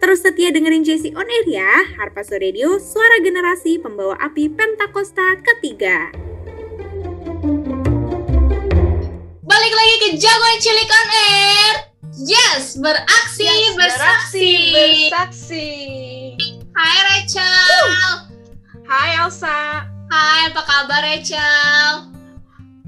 Terus setia dengerin JC On Air ya, Harpaso Radio, suara generasi pembawa api Pentakosta ketiga. Balik lagi ke Jagoan Cilik On Air. Yes, beraksi, Yes, bersaksi. bersaksi. Hai Rachel. Hai Elsa, Hai, apa kabar Rachel?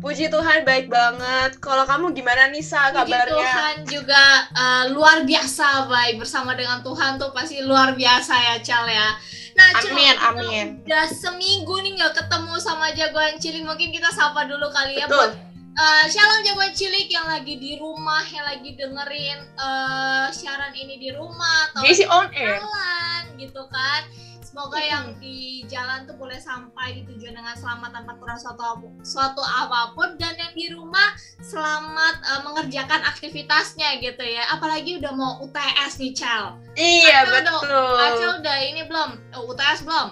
Puji Tuhan baik banget. Kalau kamu gimana nih Sa Puji kabarnya? Tuhan juga eh, luar biasa baik bersama dengan Tuhan tuh pasti luar biasa ya Cal ya. Nah, Cel, Amin, kita amin. Udah seminggu nih nggak ketemu sama jagoan cilik. Mungkin kita sapa dulu kali ya Betul. buat eh, shalom jagoan cilik yang lagi di rumah, yang lagi dengerin eh, siaran ini di rumah atau jalan gitu kan. Semoga yang di jalan tuh boleh sampai di tujuan dengan selamat tanpa kurang suatu suatu apa pun dan yang di rumah selamat eh, mengerjakan aktivitasnya gitu ya. Apalagi udah mau UTS nih, Cal. Iya Acel udah- betul. Acel udah ini belum? Eh, UTS belum?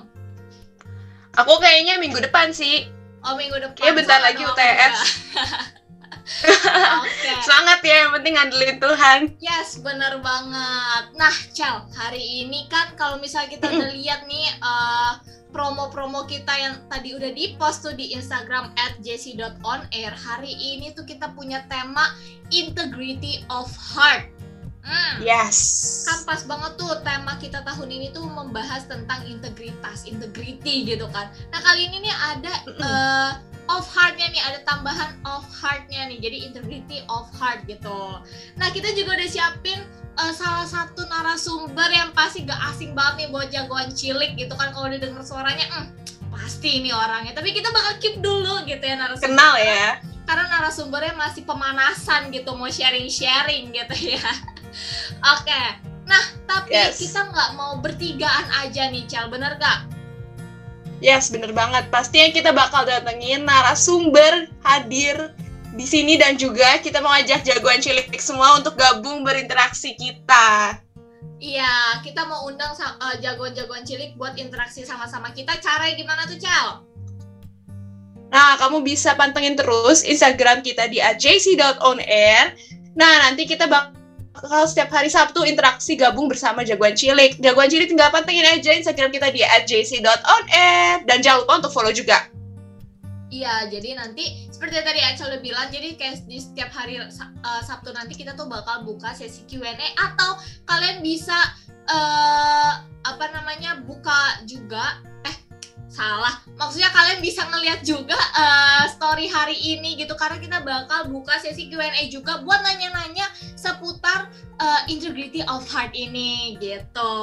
Aku kayaknya minggu depan sih. Oh minggu depan. Iya, bentar lagi UTS. Oke. Semangat ya, yang penting ngandelin Tuhan. Yes, bener banget. Nah, Cel, hari ini kan kalau misalnya kita udah lihat nih eh, promo-promo kita yang tadi udah di post tuh di Instagram at jc.onair Hari ini tuh kita punya tema Integrity of Heart. Hmm. Yes. Kan pas banget tuh tema kita tahun ini tuh membahas tentang integritas, integrity gitu kan. Nah kali ini nih ada eh, of heart-nya nih, ada tambahan of heart-nya nih. Jadi integrity of heart gitu. Nah kita juga udah siapin eh, salah satu narasumber yang pasti gak asing banget nih buat jagoan cilik gitu kan. Kalau didengar suaranya, "Hmm, pasti ini orangnya. Tapi kita bakal keep dulu gitu ya narasumber Kenal ya. karena narasumbernya masih pemanasan gitu mau sharing-sharing gitu ya oke nah tapi Yes. kita nggak mau bertigaan aja nih Cel bener gak Yes, bener banget. Pastinya kita bakal datengin narasumber hadir di sini dan juga kita mau ajak jagoan cilik semua untuk gabung berinteraksi kita. iya kita mau undang eh, jagoan-jagoan cilik buat interaksi sama-sama kita caranya gimana tuh Cel Nah, kamu bisa pantengin terus Instagram kita di @jc.onair. Nah, nanti kita bakal setiap hari Sabtu interaksi gabung bersama Jagoan Cilik. Jagoan Cilik tinggal pantengin aja Instagram kita di @jc.onair dan jangan lupa untuk follow juga. Iya, jadi nanti seperti yang tadi Acel udah bilang, jadi kayak di setiap hari eh, Sabtu nanti kita tuh bakal buka sesi Q&A atau kalian bisa eh apa namanya buka juga salah maksudnya kalian bisa ngeliat juga eh, story hari ini gitu karena kita bakal buka sesi Q&A juga buat nanya-nanya seputar eh, integrity of heart ini gitu.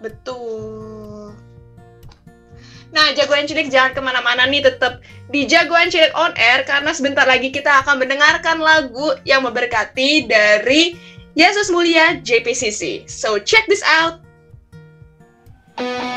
Betul. Nah, Jagoan Cilik jangan ke mana-mana nih, tetap di Jagoan Cilik On Air, karena sebentar lagi kita akan mendengarkan lagu yang memberkati dari Yesus Mulia JPCC. So, check this out! Oh,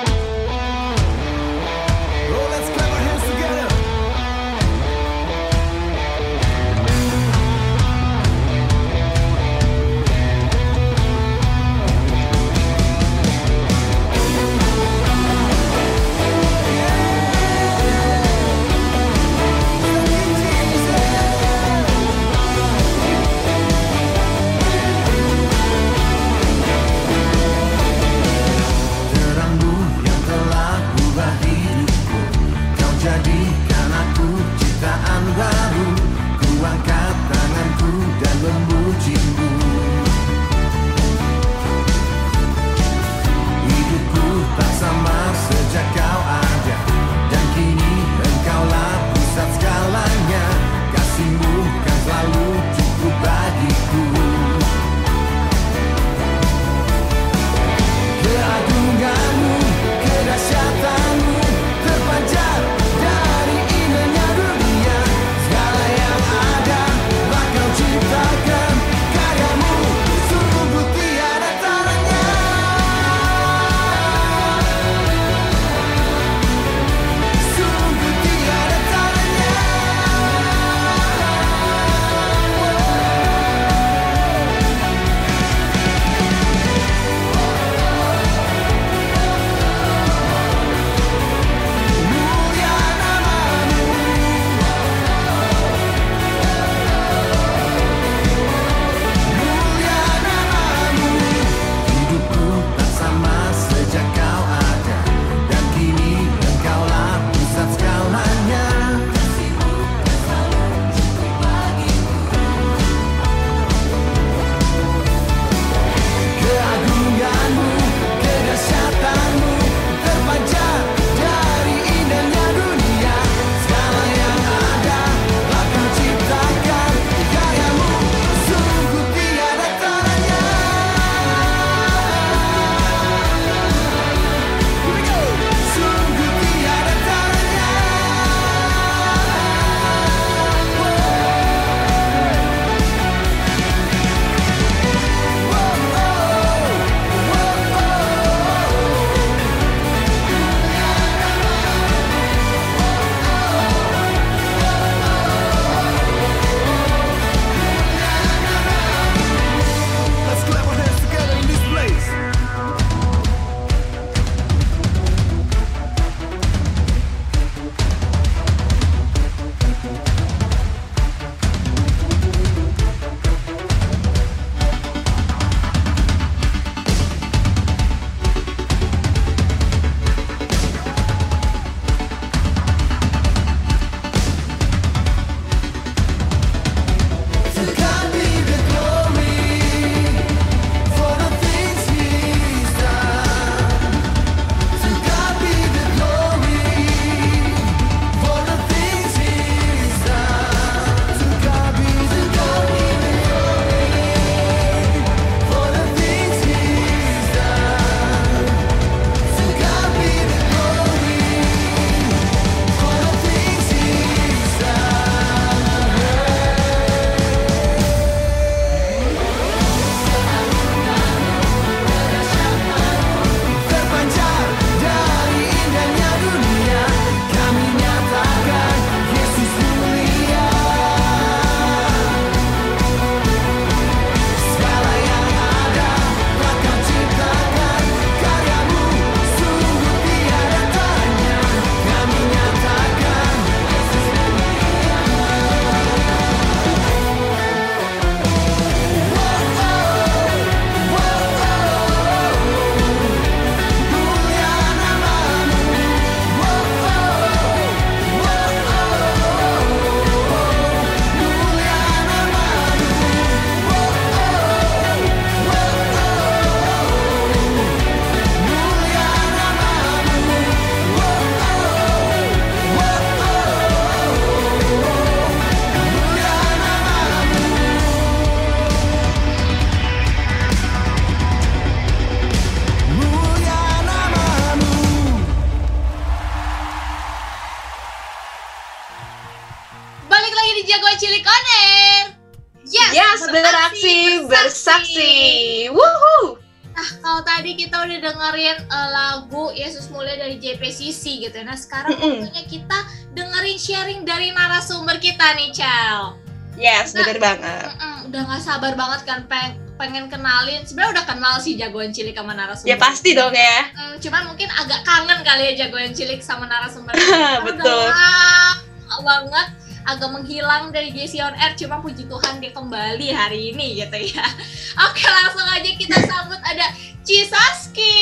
lagu Yesus Mulia dari JPCC gitu. Nah, sekarang Mm-mm. waktunya kita dengerin sharing dari narasumber kita nih, Cel. Yes, Nah. bener banget. Mm-mm, udah gak sabar banget kan peng- pengen kenalin. Sebenarnya udah kenal sih jagoan cilik sama narasumber. Ya pasti dong ya. Hmm, cuman mungkin agak kangen kali ya jagoan cilik sama narasumber. Betul. Udah banget agak menghilang dari JC on Air cuma puji Tuhan dia kembali hari ini gitu ya. Oke, langsung aja kita sambut ada Cisaski.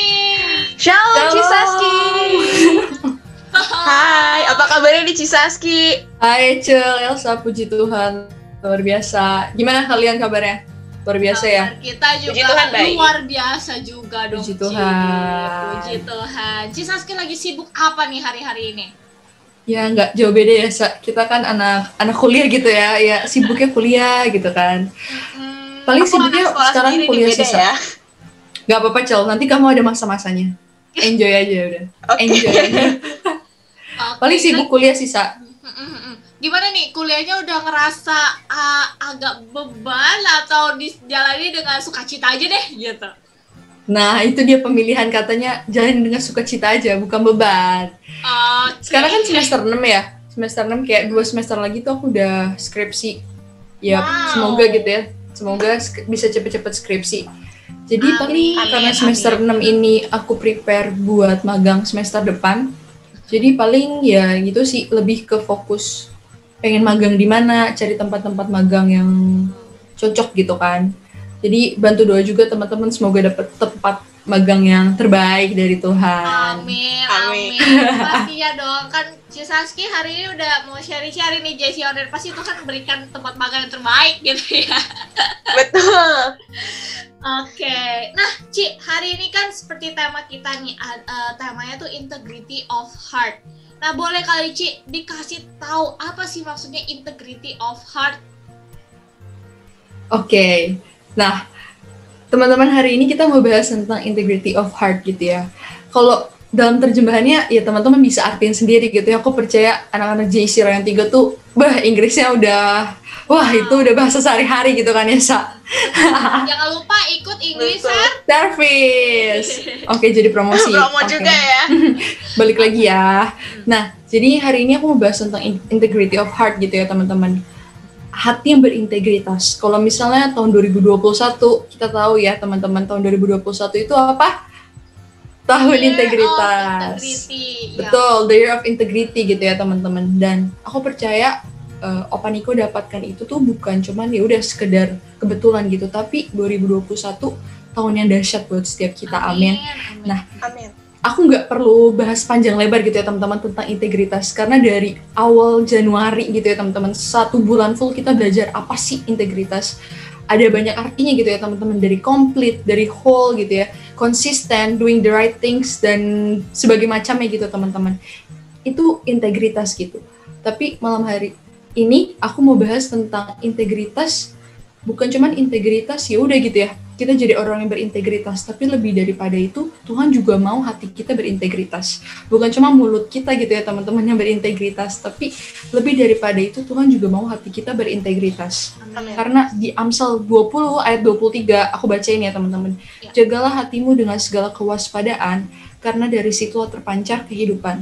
Shalom. Cisaski. Hai, apa kabarnya nih Cisaski? Hai Cel, Elsa, puji Tuhan. Luar biasa. Gimana kalian kabarnya? Luar biasa ya? Kabar Kita juga Puji Tuhan, baik. luar biasa juga dong. Puji Ci. Tuhan. Puji Tuhan. Cisaski lagi sibuk apa nih hari-hari ini? Ya nggak jauh beda ya, Sa. Kita kan anak anak kuliah gitu ya, ya sibuknya kuliah gitu kan. Hmm, Paling sibuknya sekarang kuliah sisa. ya. Gak apa-apa Cel, nanti kamu ada masa-masanya. Enjoy aja udah. Oke. Enjoy aja. Paling sibuk kuliah sisa. Mm, mm. Gimana nih kuliahnya udah ngerasa ah, agak beban atau dijalani dengan sukacita aja deh gitu? Nah, itu dia pemilihan katanya jalan dengan sukacita aja, bukan beban. Oke. Sekarang kan semester 6 ya. Semester 6 kayak dua semester lagi tuh aku udah skripsi. Ya, Wow. semoga gitu ya. Semoga bisa cepet-cepet skripsi. Jadi Amin. paling Amin, karena semester 6 ini aku prepare buat magang semester depan. Jadi paling ya gitu sih lebih ke fokus pengen magang di mana, cari tempat-tempat magang yang cocok gitu kan. Jadi bantu doa juga teman-teman semoga dapat tempat magang yang terbaik dari Tuhan. Amin, Amin. amin. Pasti ya dong. Kan Cisaski hari ini udah mau sharing-sharing nih JC Order. Pasti Tuhan berikan tempat magang yang terbaik gitu ya. Betul. Oke. Nah, Ci, hari ini kan seperti tema kita nih, eh, temanya tuh integrity of heart. Nah, boleh kali Ci dikasih tahu apa sih maksudnya integrity of heart? Oke, nah teman-teman hari ini kita mau bahas tentang integrity of heart gitu ya. Kalau dalam terjemahannya ya teman-teman bisa artiin sendiri gitu ya. Aku percaya anak-anak JC Royal 3 tuh, bah Inggrisnya udah, wah itu udah bahasa sehari-hari gitu kan ya Sa. Jangan lupa ikut English. Service. Oke jadi promosi. Promo Oke. juga ya. Balik lagi ya. Nah jadi hari ini aku mau bahas tentang in- integrity of heart gitu ya teman-teman. Hati yang berintegritas. Kalau misalnya tahun 2021 kita tahu ya teman-teman tahun 2021 itu apa? Tahun Year integritas. integrity. Ya. Betul, the year of integrity gitu ya teman-teman. Dan aku percaya eh, Opa Niko dapatkan itu tuh bukan cuman ya udah sekedar kebetulan gitu, tapi 2021 tahun yang dahsyat buat setiap kita. Amin. Amin. Nah, Amin. Aku nggak perlu bahas panjang lebar gitu ya teman-teman tentang integritas karena dari awal Januari gitu ya teman-teman satu bulan full kita belajar apa sih integritas. Ada banyak artinya gitu ya teman-teman dari complete, dari whole gitu ya, konsisten, doing the right things dan sebagai macamnya gitu teman-teman. Itu integritas gitu. Tapi malam hari ini aku mau bahas tentang integritas bukan cuman integritas ya udah gitu ya kita jadi orang yang berintegritas tapi lebih daripada itu Tuhan juga mau hati kita berintegritas bukan cuma mulut kita gitu ya teman-teman yang berintegritas tapi lebih daripada itu Tuhan juga mau hati kita berintegritas Amin. karena di Amsal 20 ayat 23 aku bacain ya teman-teman Ya. jagalah hatimu dengan segala kewaspadaan karena dari situlah terpancar kehidupan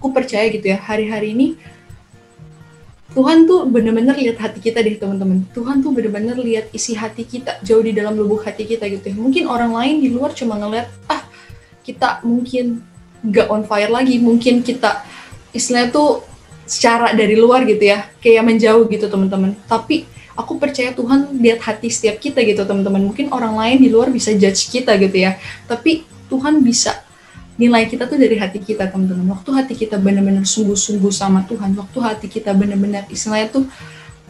aku percaya gitu ya hari-hari ini Tuhan tuh bener-bener lihat hati kita deh teman-teman. Tuhan tuh bener-bener lihat isi hati kita jauh di dalam lubuk hati kita gitu ya. Mungkin orang lain di luar cuma ngeliat ah kita mungkin gak on fire lagi, mungkin kita istilahnya tuh secara dari luar gitu ya, kayak menjauh gitu teman-teman. Tapi aku percaya Tuhan lihat hati setiap kita gitu teman-teman. Mungkin orang lain di luar bisa judge kita gitu ya, tapi Tuhan bisa nilai kita tuh dari hati kita teman-teman. Waktu hati kita benar-benar sungguh-sungguh sama Tuhan. Waktu hati kita benar-benar istilahnya tuh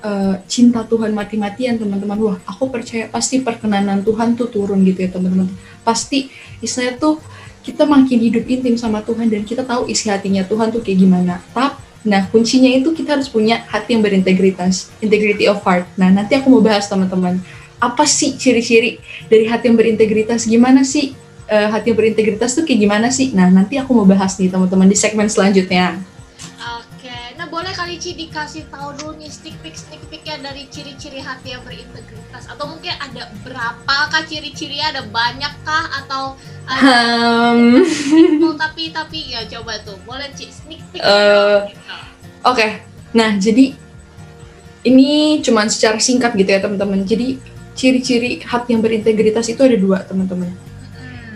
eh, cinta Tuhan mati-matian teman-teman. Wah aku percaya pasti perkenanan Tuhan tuh turun gitu ya teman-teman. Pasti istilahnya tuh kita makin hidup intim sama Tuhan dan kita tahu isi hatinya Tuhan tuh kayak gimana. Tap nah kuncinya itu kita harus punya hati yang berintegritas integrity of heart. Nah nanti aku mau bahas teman-teman apa sih ciri-ciri dari hati yang berintegritas? Gimana sih eh, hati yang berintegritas tuh kayak gimana sih? Nah, nanti aku mau bahas nih teman-teman di segmen selanjutnya. Oke. Nah, boleh kali Ci dikasih tahu dulu nih sneak peek sneak peeknya dari ciri-ciri hati yang berintegritas atau mungkin ada berapa kah ciri-cirinya ada banyak kah atau ada simple tapi tapi ya coba tuh boleh Ci sneak peek gitu. Oke, nah jadi ini cuman secara singkat gitu ya teman-teman. Jadi ciri-ciri hati yang berintegritas itu ada dua teman-teman.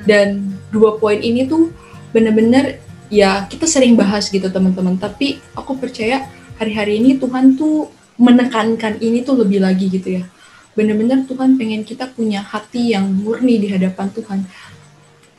Dan dua poin ini tuh benar-benar ya kita sering bahas gitu teman-teman. Tapi aku percaya hari-hari ini Tuhan tuh menekankan ini tuh lebih lagi gitu ya. Benar-benar Tuhan pengen kita punya hati yang murni di hadapan Tuhan.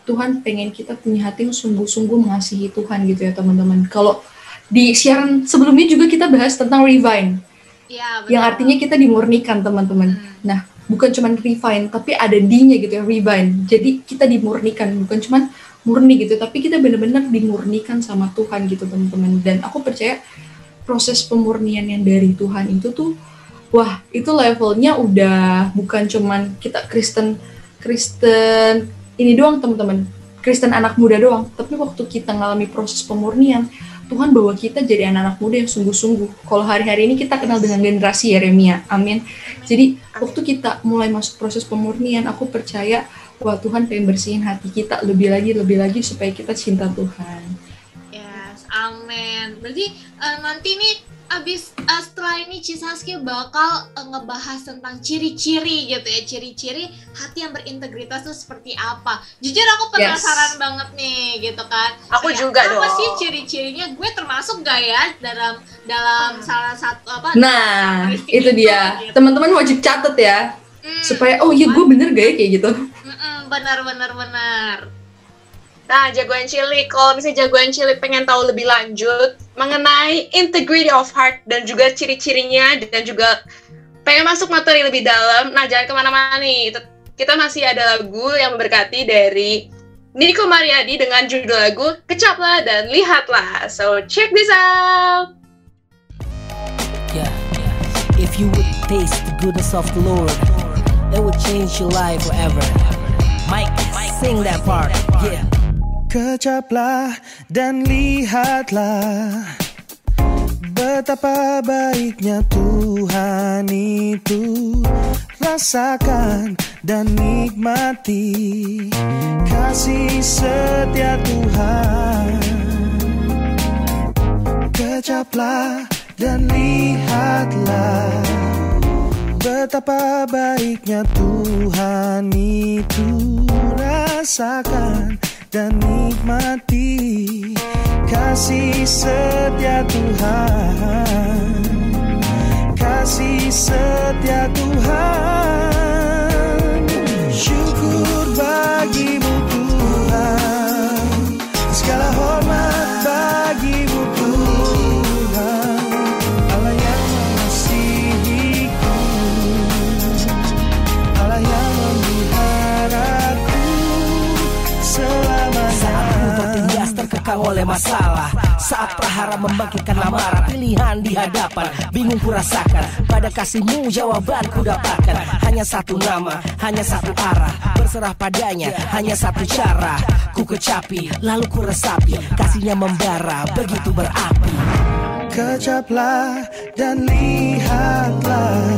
Tuhan pengen kita punya hati yang sungguh-sungguh mengasihi Tuhan gitu ya teman-teman. Kalau di siaran sebelumnya juga kita bahas tentang refine, ya, betul. yang artinya kita dimurnikan teman-teman. Hmm. Nah, bukan cuman refine, tapi ada D-nya gitu ya, refine. Jadi kita dimurnikan, bukan cuman murni gitu, tapi kita benar-benar dimurnikan sama Tuhan gitu teman-teman. Dan aku percaya proses pemurnian yang dari Tuhan itu tuh, wah itu levelnya udah bukan cuman kita Kristen, Kristen ini doang teman-teman, Kristen anak muda doang. Tapi waktu kita ngalami proses pemurnian, Tuhan bawa kita jadi anak-anak muda yang sungguh-sungguh. Kalau hari-hari ini kita kenal dengan generasi Yeremia, amin. Jadi waktu kita mulai masuk proses pemurnian, aku percaya wah Tuhan pengen bersihin hati kita lebih lagi, lebih lagi supaya kita cinta Tuhan. Yes, amin. Berarti eh, nanti nih abis eh, setelah ini Cisaski bakal eh, ngebahas tentang ciri-ciri gitu ya, ciri-ciri hati yang berintegritas itu seperti apa. Jujur aku penasaran banget nih gitu kan. Aku Kayak, juga apa dong. sih ciri-cirinya? Gue termasuk gak ya dalam dalam salah satu apa? Nah, karakteristik itu dia. gitu. Teman-teman wajib catat ya, Hmm, supaya oh iya gue bener gak ya kayak gitu. mm-mm, benar benar benar. Nah, jagoan cilik, kalau misalnya jagoan cilik pengen tahu lebih lanjut mengenai integrity of heart dan juga ciri-cirinya dan juga pengen masuk materi lebih dalam, nah jangan ke mana-mana nih. Kita masih ada lagu yang memberkati dari Niko Mariadi dengan judul lagu Kecaplah dan Lihatlah. So, check this out! Yeah. If you would taste the goodness of the Lord, it would change your life forever. Mike, sing that part. Yeah. Kecaplah dan lihatlah Betapa baiknya Tuhan itu. Rasakan dan nikmati Kasih setia Tuhan. Kecaplah dan lihatlah Betapa baiknya Tuhan itu. Rasakan dan nikmati Kasih setia Tuhan. Kasih setia Tuhan Syukur bagimu terkekang oleh masalah. Saat prahara membangkitkan amarah Pilihan di hadapan Bingung ku rasakan Pada kasihmu jawaban ku dapatkan. Hanya satu nama Hanya satu arah. Berserah padanya Hanya satu cara. Ku kecapi Lalu ku resapi. Kasihnya membara Begitu berapi. Kecaplah dan lihatlah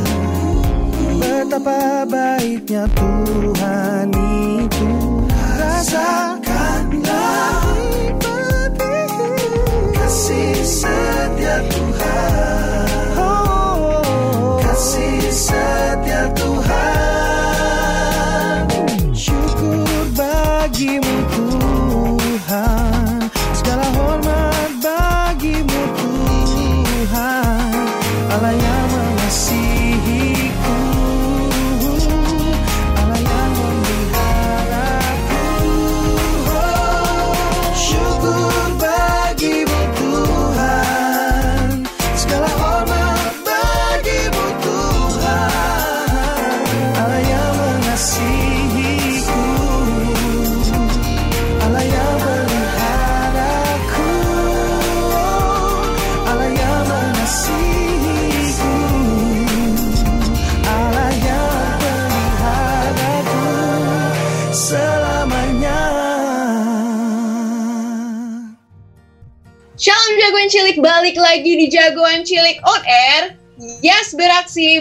Betapa baiknya Tuhan itu. Rasakanlah Kasih setia Tuhan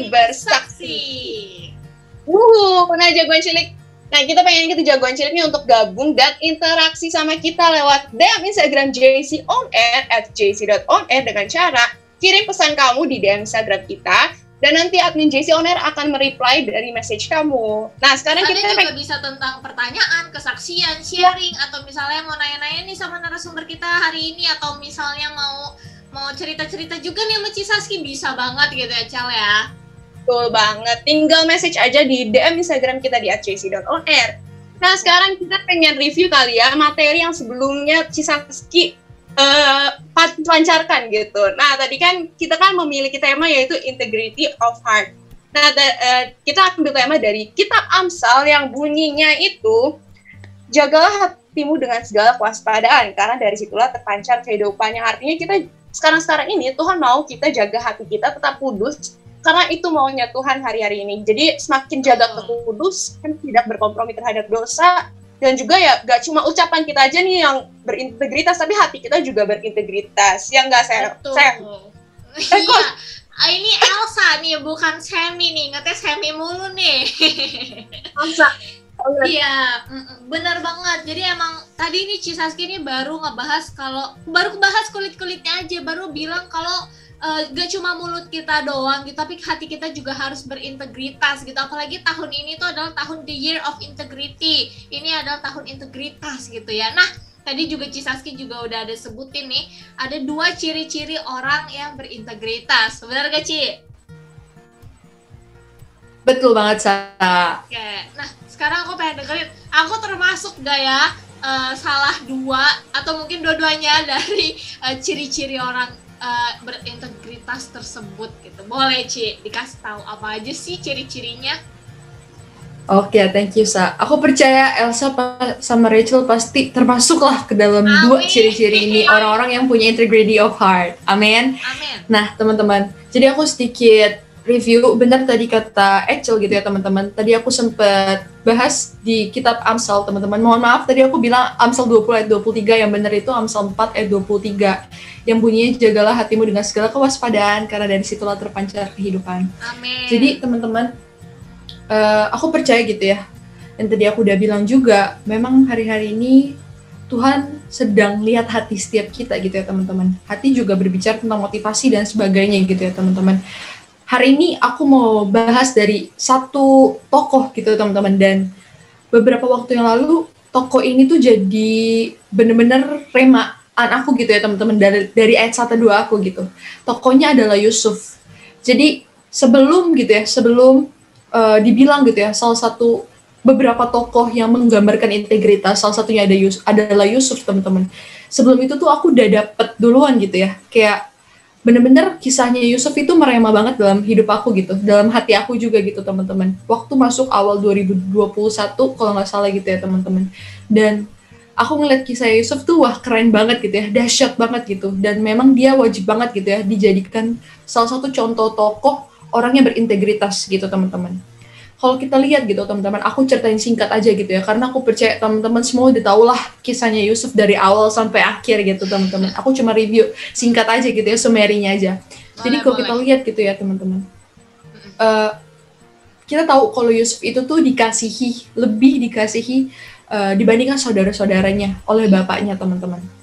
bersaksi. Wuhu, nah Jagoan Cilik. Nah, kita pengen kita Jagoan Cilik ini untuk gabung dan interaksi sama kita lewat DM Instagram JC on air at jc.onair dengan cara kirim pesan kamu di DM Instagram kita dan nanti admin JC on air akan mereply dari message kamu. Nah, sekarang Ada kita juga bisa tentang pertanyaan, kesaksian, sharing, atau misalnya mau nanya-nanya nih sama narasumber kita hari ini, atau misalnya mau mau cerita-cerita juga nih sama Cisaski bisa banget gitu ya Cal ya. Betul banget. Tinggal message aja di DM Instagram kita di @jc.onair. Nah, sekarang kita pengen review kali ya materi yang sebelumnya Cisaski eh, pan- pancarkan gitu. Nah, tadi kan kita kan memiliki tema yaitu integrity of heart. Nah, da- eh, kita akan tema dari kitab Amsal yang bunyinya itu jagalah hatimu dengan segala kewaspadaan karena dari situlah terpancar kehidupan yang artinya kita sekarang-sekarang ini Tuhan mau kita jaga hati kita tetap kudus karena itu maunya Tuhan hari-hari ini. Jadi semakin jaga Betul. kudus kan tidak berkompromi terhadap dosa dan juga ya gak cuma ucapan kita aja nih yang berintegritas tapi hati kita juga berintegritas. Yang enggak saya saya Eh, kok- Iya. Ah, ini Elsa nih, bukan Semi nih. Ngetes Semi mulu nih. masa Iya, mm-mm, bener banget. Jadi emang tadi ini Cisaski ini baru ngebahas kalau baru bahas kulit-kulitnya aja, baru bilang kalau eh, gak cuma mulut kita doang gitu, tapi hati kita juga harus berintegritas gitu. Apalagi tahun ini tuh adalah tahun the year of integrity. Ini adalah tahun integritas gitu ya. Nah, tadi juga Cisaski juga udah ada sebutin nih, ada dua ciri-ciri orang yang berintegritas. Benar gak Ci? Betul banget, Sa. Oke, nah sekarang aku pengen dengerin, aku termasuk gak ya eh, salah dua atau mungkin dua-duanya dari eh, ciri-ciri orang eh, berintegritas tersebut gitu. Boleh Ci, dikasih tahu apa aja sih ciri-cirinya? Oke, thank you, Sa. Aku percaya Elsa sama Rachel pasti termasuk lah ke dalam dua Amin. ciri-ciri ini orang-orang yang punya integrity of heart. Amin. Amin. Nah, teman-teman, jadi aku sedikit review, benar tadi kata Echel gitu ya, teman-teman. Tadi aku sempat bahas di kitab Amsal, teman-teman. Mohon maaf, tadi aku bilang Amsal 20 ayat 23, yang benar itu Amsal 4 ayat 23. Yang bunyinya, jagalah hatimu dengan segala kewaspadaan, karena dari situlah terpancar kehidupan. Amin. Jadi, teman-teman, eh, aku percaya gitu ya. Dan tadi aku udah bilang juga, memang hari-hari ini Tuhan sedang lihat hati setiap kita gitu ya teman-teman. Hati juga berbicara tentang motivasi dan sebagainya gitu ya teman-teman. Hari ini aku mau bahas dari satu tokoh gitu teman-teman dan beberapa waktu yang lalu tokoh ini tuh jadi bener-bener remaan aku gitu ya teman-teman dari dari ayat 1 2 aku gitu. Tokohnya adalah Yusuf. Jadi sebelum gitu ya, sebelum eh, dibilang gitu ya salah satu beberapa tokoh yang menggambarkan integritas salah satunya ada Yus adalah Yusuf teman-teman sebelum itu tuh aku udah dapet duluan gitu ya kayak bener-bener kisahnya Yusuf itu merema banget dalam hidup aku gitu dalam hati aku juga gitu teman-teman. Waktu masuk awal 2021 kalau nggak salah gitu ya teman-teman. Dan aku ngeliat kisah Yusuf tuh wah keren banget gitu ya dahsyat banget gitu. Dan memang dia wajib banget gitu ya dijadikan salah satu contoh tokoh orang yang berintegritas gitu teman-teman kalau kita lihat gitu teman-teman, aku ceritain singkat aja gitu ya, karena aku percaya teman-teman semua udah tau lah kisahnya Yusuf dari awal sampai akhir gitu teman-teman. Aku cuma review singkat aja gitu ya, sumerinya aja. Jadi kalau kita lihat gitu ya teman-teman, eh, kita tahu kalau Yusuf itu tuh dikasihi, lebih dikasihi eh, dibandingkan saudara-saudaranya oleh bapaknya teman-teman.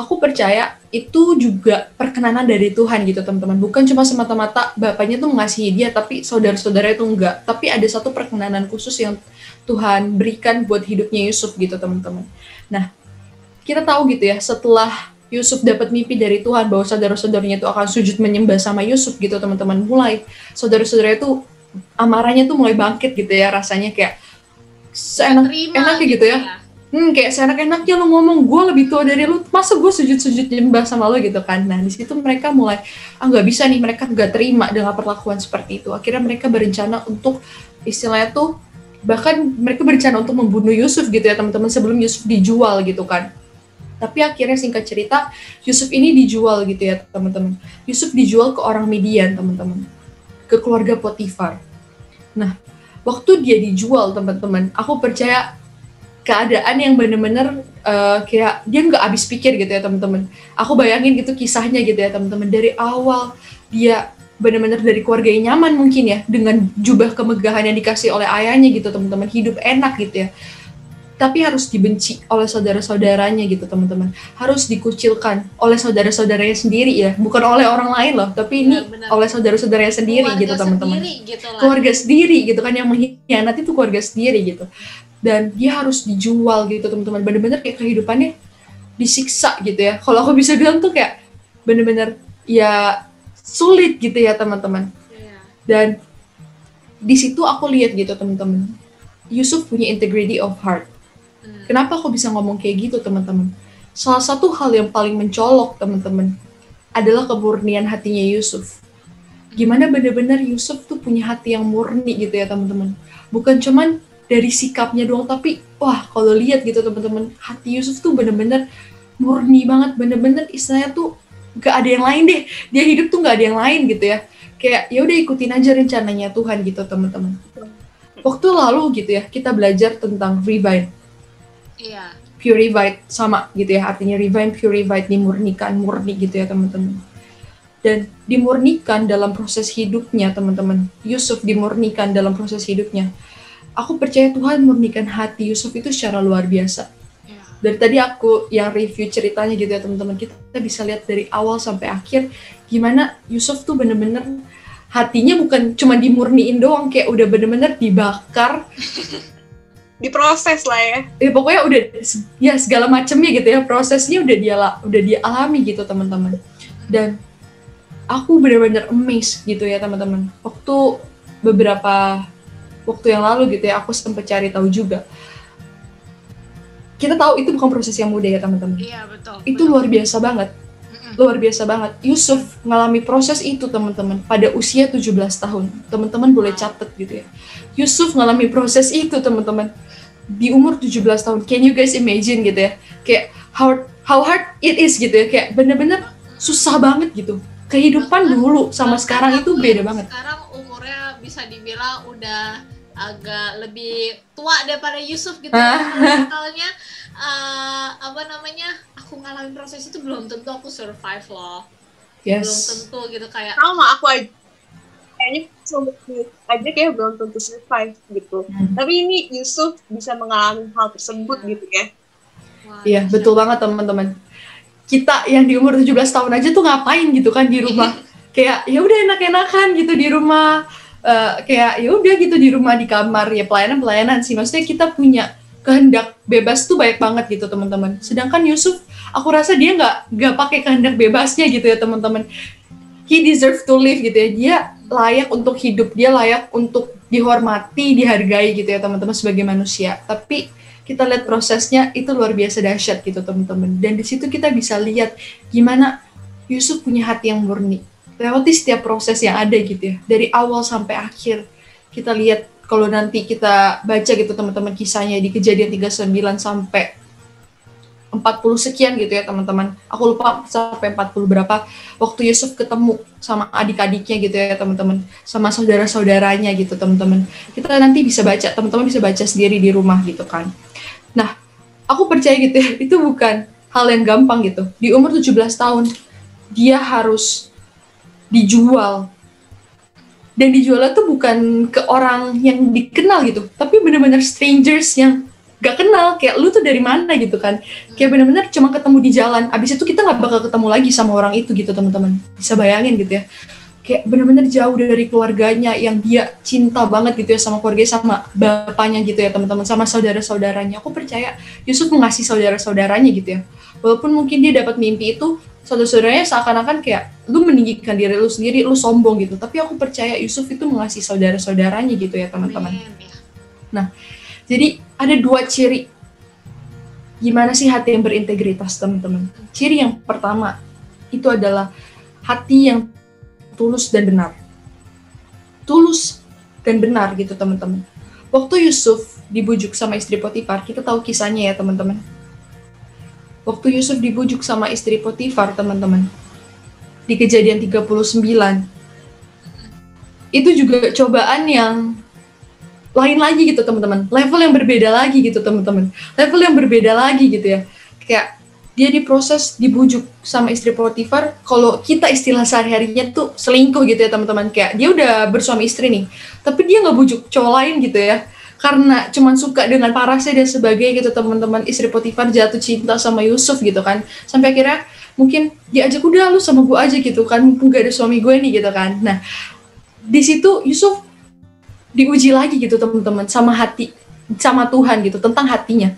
Aku percaya itu juga perkenanan dari Tuhan gitu teman-teman. Bukan cuma semata-mata bapaknya tuh mengasihi dia, tapi saudara-saudara itu enggak. Tapi ada satu perkenanan khusus yang Tuhan berikan buat hidupnya Yusuf gitu teman-teman. Nah, kita tahu gitu ya, setelah Yusuf dapat mimpi dari Tuhan bahwa saudara-saudaranya itu akan sujud menyembah sama Yusuf gitu teman-teman. Mulai saudara-saudara itu amarahnya tuh mulai bangkit gitu ya rasanya kayak seenak Terima enaknya gitu ya hmm kayak seenak-enaknya lu ngomong gue lebih tua dari lu. Masa gue sujud-sujud nyembah sama lu gitu kan? Nah di situ mereka mulai ah nggak bisa nih mereka nggak terima dengan perlakuan seperti itu. Akhirnya mereka berencana untuk istilahnya tuh bahkan mereka berencana untuk membunuh Yusuf gitu ya teman-teman sebelum Yusuf dijual gitu kan. Tapi akhirnya singkat cerita Yusuf ini dijual gitu ya teman-teman. Yusuf dijual ke orang Midian teman-teman. Ke keluarga Potifar. Nah waktu dia dijual teman-teman aku percaya keadaan yang bener-bener eh, kayak dia nggak habis pikir gitu ya teman-teman. Aku bayangin gitu kisahnya gitu ya teman-teman. Dari awal dia bener-bener dari keluarga yang nyaman mungkin ya dengan jubah kemegahan yang dikasih oleh ayahnya gitu teman-teman. Hidup enak gitu ya. Tapi harus dibenci oleh saudara-saudaranya gitu teman-teman. Harus dikucilkan oleh saudara-saudaranya sendiri ya. Bukan oleh orang lain loh tapi ini benar. oleh saudara-saudaranya sendiri Keluarga gitu teman-teman gitu lah. keluarga sendiri gitu kan yang mengkhianat itu keluarga sendiri gitu dan dia harus dijual gitu teman-teman. Bener-bener kayak kehidupannya disiksa gitu ya. Kalau aku bisa bilang tuh kayak bener-bener ya sulit gitu ya teman-teman. Iya. dan di situ aku lihat gitu teman-teman. Yusuf punya integrity of heart. Hmm. kenapa aku bisa ngomong kayak gitu teman-teman? Salah satu hal yang paling mencolok teman-teman adalah kemurnian hatinya Yusuf. Gimana bener-bener Yusuf tuh punya hati yang murni gitu ya teman-teman? Bukan cuman dari sikapnya doang. Tapi wah kalau lihat gitu teman-teman hati Yusuf tuh bener-bener murni banget. Bener-bener istilahnya tuh gak ada yang lain deh. Dia hidup tuh gak ada yang lain gitu ya. Kayak ya udah ikutin aja rencananya Tuhan gitu teman-teman. Waktu lalu gitu ya kita belajar tentang revive. Iya. purified sama gitu ya. Artinya revive purified dimurnikan murni gitu ya teman-teman. Dan dimurnikan dalam proses hidupnya teman-teman. Yusuf dimurnikan dalam proses hidupnya aku percaya Tuhan murnikan hati Yusuf itu secara luar biasa. Iya. dari tadi aku yang review ceritanya gitu ya teman-teman. Kita bisa lihat dari awal sampai akhir gimana Yusuf tuh bener-bener hatinya bukan cuma dimurniin doang kayak udah bener-bener dibakar. Diproses lah ya. Ya pokoknya udah ya segala macamnya gitu ya. Prosesnya udah dia udah dia alami gitu teman-teman. Dan aku benar-benar amazed gitu ya teman-teman. Waktu beberapa waktu yang lalu gitu ya aku sempat cari tahu juga. Kita tahu itu bukan proses yang mudah ya teman-teman. Iya betul. itu luar biasa banget. Luar biasa banget. Yusuf mengalami proses itu teman-teman pada usia 17 tahun. Teman-teman boleh catat gitu ya. Yusuf mengalami proses itu teman-teman. Di umur 17 tahun. Can you guys imagine gitu ya? Kayak how how hard it is gitu ya. Kayak bener-bener susah banget gitu. Kehidupan dulu sama Bahkan sekarang itu beda banget. Sekarang umurnya bisa dibilang udah agak lebih tua daripada Yusuf gitu. Ah. Misalnya eh, apa namanya? Aku ngalamin proses itu belum tentu aku survive loh. Belum yes tentu gitu kayak sama aku aja kayaknya aja kayak belum tentu survive gitu Hmm. tapi ini Yusuf bisa mengalami hal tersebut gitu ya wah, Iya, betul banget teman-teman. Kita yang di umur 17 tahun aja tuh ngapain gitu kan di rumah. kayak ya udah enak-enakan gitu di rumah. Eh, kayak ya udah gitu di rumah di kamar ya pelayanan-pelayanan sih. Maksudnya kita punya kehendak bebas tuh banyak banget gitu teman-teman. Sedangkan Yusuf, aku rasa dia nggak nggak pakai kehendak bebasnya gitu ya teman-teman. He deserve to live gitu ya. Dia layak untuk hidup, dia layak untuk dihormati, dihargai gitu ya teman-teman sebagai manusia. Tapi kita lihat prosesnya itu luar biasa dahsyat gitu teman-teman dan di situ kita bisa lihat gimana Yusuf punya hati yang murni lewati setiap proses yang ada gitu ya. Dari awal sampai akhir kita lihat kalau nanti kita baca gitu teman-teman kisahnya di kejadian 39 sampai 40 sekian gitu ya teman-teman. Aku lupa sampai 40 berapa. Waktu Yusuf ketemu sama adik-adiknya gitu ya teman-teman. Sama saudara-saudaranya gitu teman-teman. Kita nanti bisa baca teman-teman bisa baca sendiri di rumah gitu kan. Nah, aku percaya gitu ya, itu bukan hal yang gampang gitu. Di umur 17 tahun, dia harus dijual. Dan dijualnya tuh bukan ke orang yang dikenal gitu, tapi bener-bener strangers yang gak kenal. Kayak lu tuh dari mana gitu kan. Kayak bener-bener cuma ketemu di jalan. Abis itu kita gak bakal ketemu lagi sama orang itu gitu teman-teman. Bisa bayangin gitu ya. Kayak bener-bener jauh dari keluarganya yang dia cinta banget gitu ya sama keluarganya sama bapaknya gitu ya teman-teman sama saudara-saudaranya. Aku percaya Yusuf mengasihi saudara-saudaranya gitu ya. Walaupun mungkin dia dapat mimpi itu saudara-saudaranya seakan-akan kayak lu meninggikan diri lu sendiri, lu sombong gitu. Tapi aku percaya Yusuf itu mengasihi saudara-saudaranya gitu ya teman-teman. Amin, ya. Jadi ada dua ciri gimana sih hati yang berintegritas teman-teman. Ciri yang pertama itu adalah hati yang tulus dan benar. Tulus dan benar gitu teman-teman. Waktu Yusuf dibujuk sama istri Potifar, kita tahu kisahnya ya teman-teman. Waktu Yusuf dibujuk sama istri Potifar teman-teman, di kejadian 39, itu juga cobaan yang lain lagi gitu teman-teman. Level yang berbeda lagi gitu teman-teman. Level yang berbeda lagi gitu ya. Kayak dia diproses dibujuk sama istri Potifar. Kalau kita istilah sehari-harinya tuh selingkuh gitu ya teman-teman. Kayak dia udah bersuami istri nih tapi dia nggak bujuk cowok lain gitu ya karena cuman suka dengan parasnya dan sebagainya gitu teman-teman istri Potifar jatuh cinta sama Yusuf gitu kan. Sampai akhirnya mungkin diajak udah lu sama gue aja gitu kan. Mumpung gak ada suami gue nih gitu kan. Nah di situ Yusuf diuji lagi gitu teman-teman sama hati sama Tuhan gitu tentang hatinya.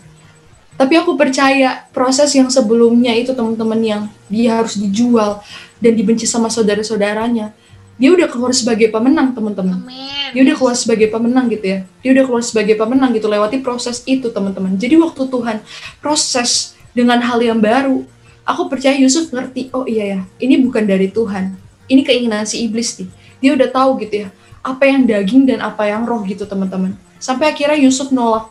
Tapi aku percaya proses yang sebelumnya itu teman-teman yang dia harus dijual dan dibenci sama saudara-saudaranya dia udah keluar sebagai pemenang teman-teman. Dia udah keluar sebagai pemenang gitu ya. Dia udah keluar sebagai pemenang gitu lewati proses itu teman-teman. Jadi waktu Tuhan proses dengan hal yang baru aku percaya Yusuf ngerti oh iya ya ini bukan dari Tuhan. Ini keinginan si iblis nih. Dia udah tahu gitu ya apa yang daging dan apa yang roh gitu teman-teman. Sampai akhirnya Yusuf nolak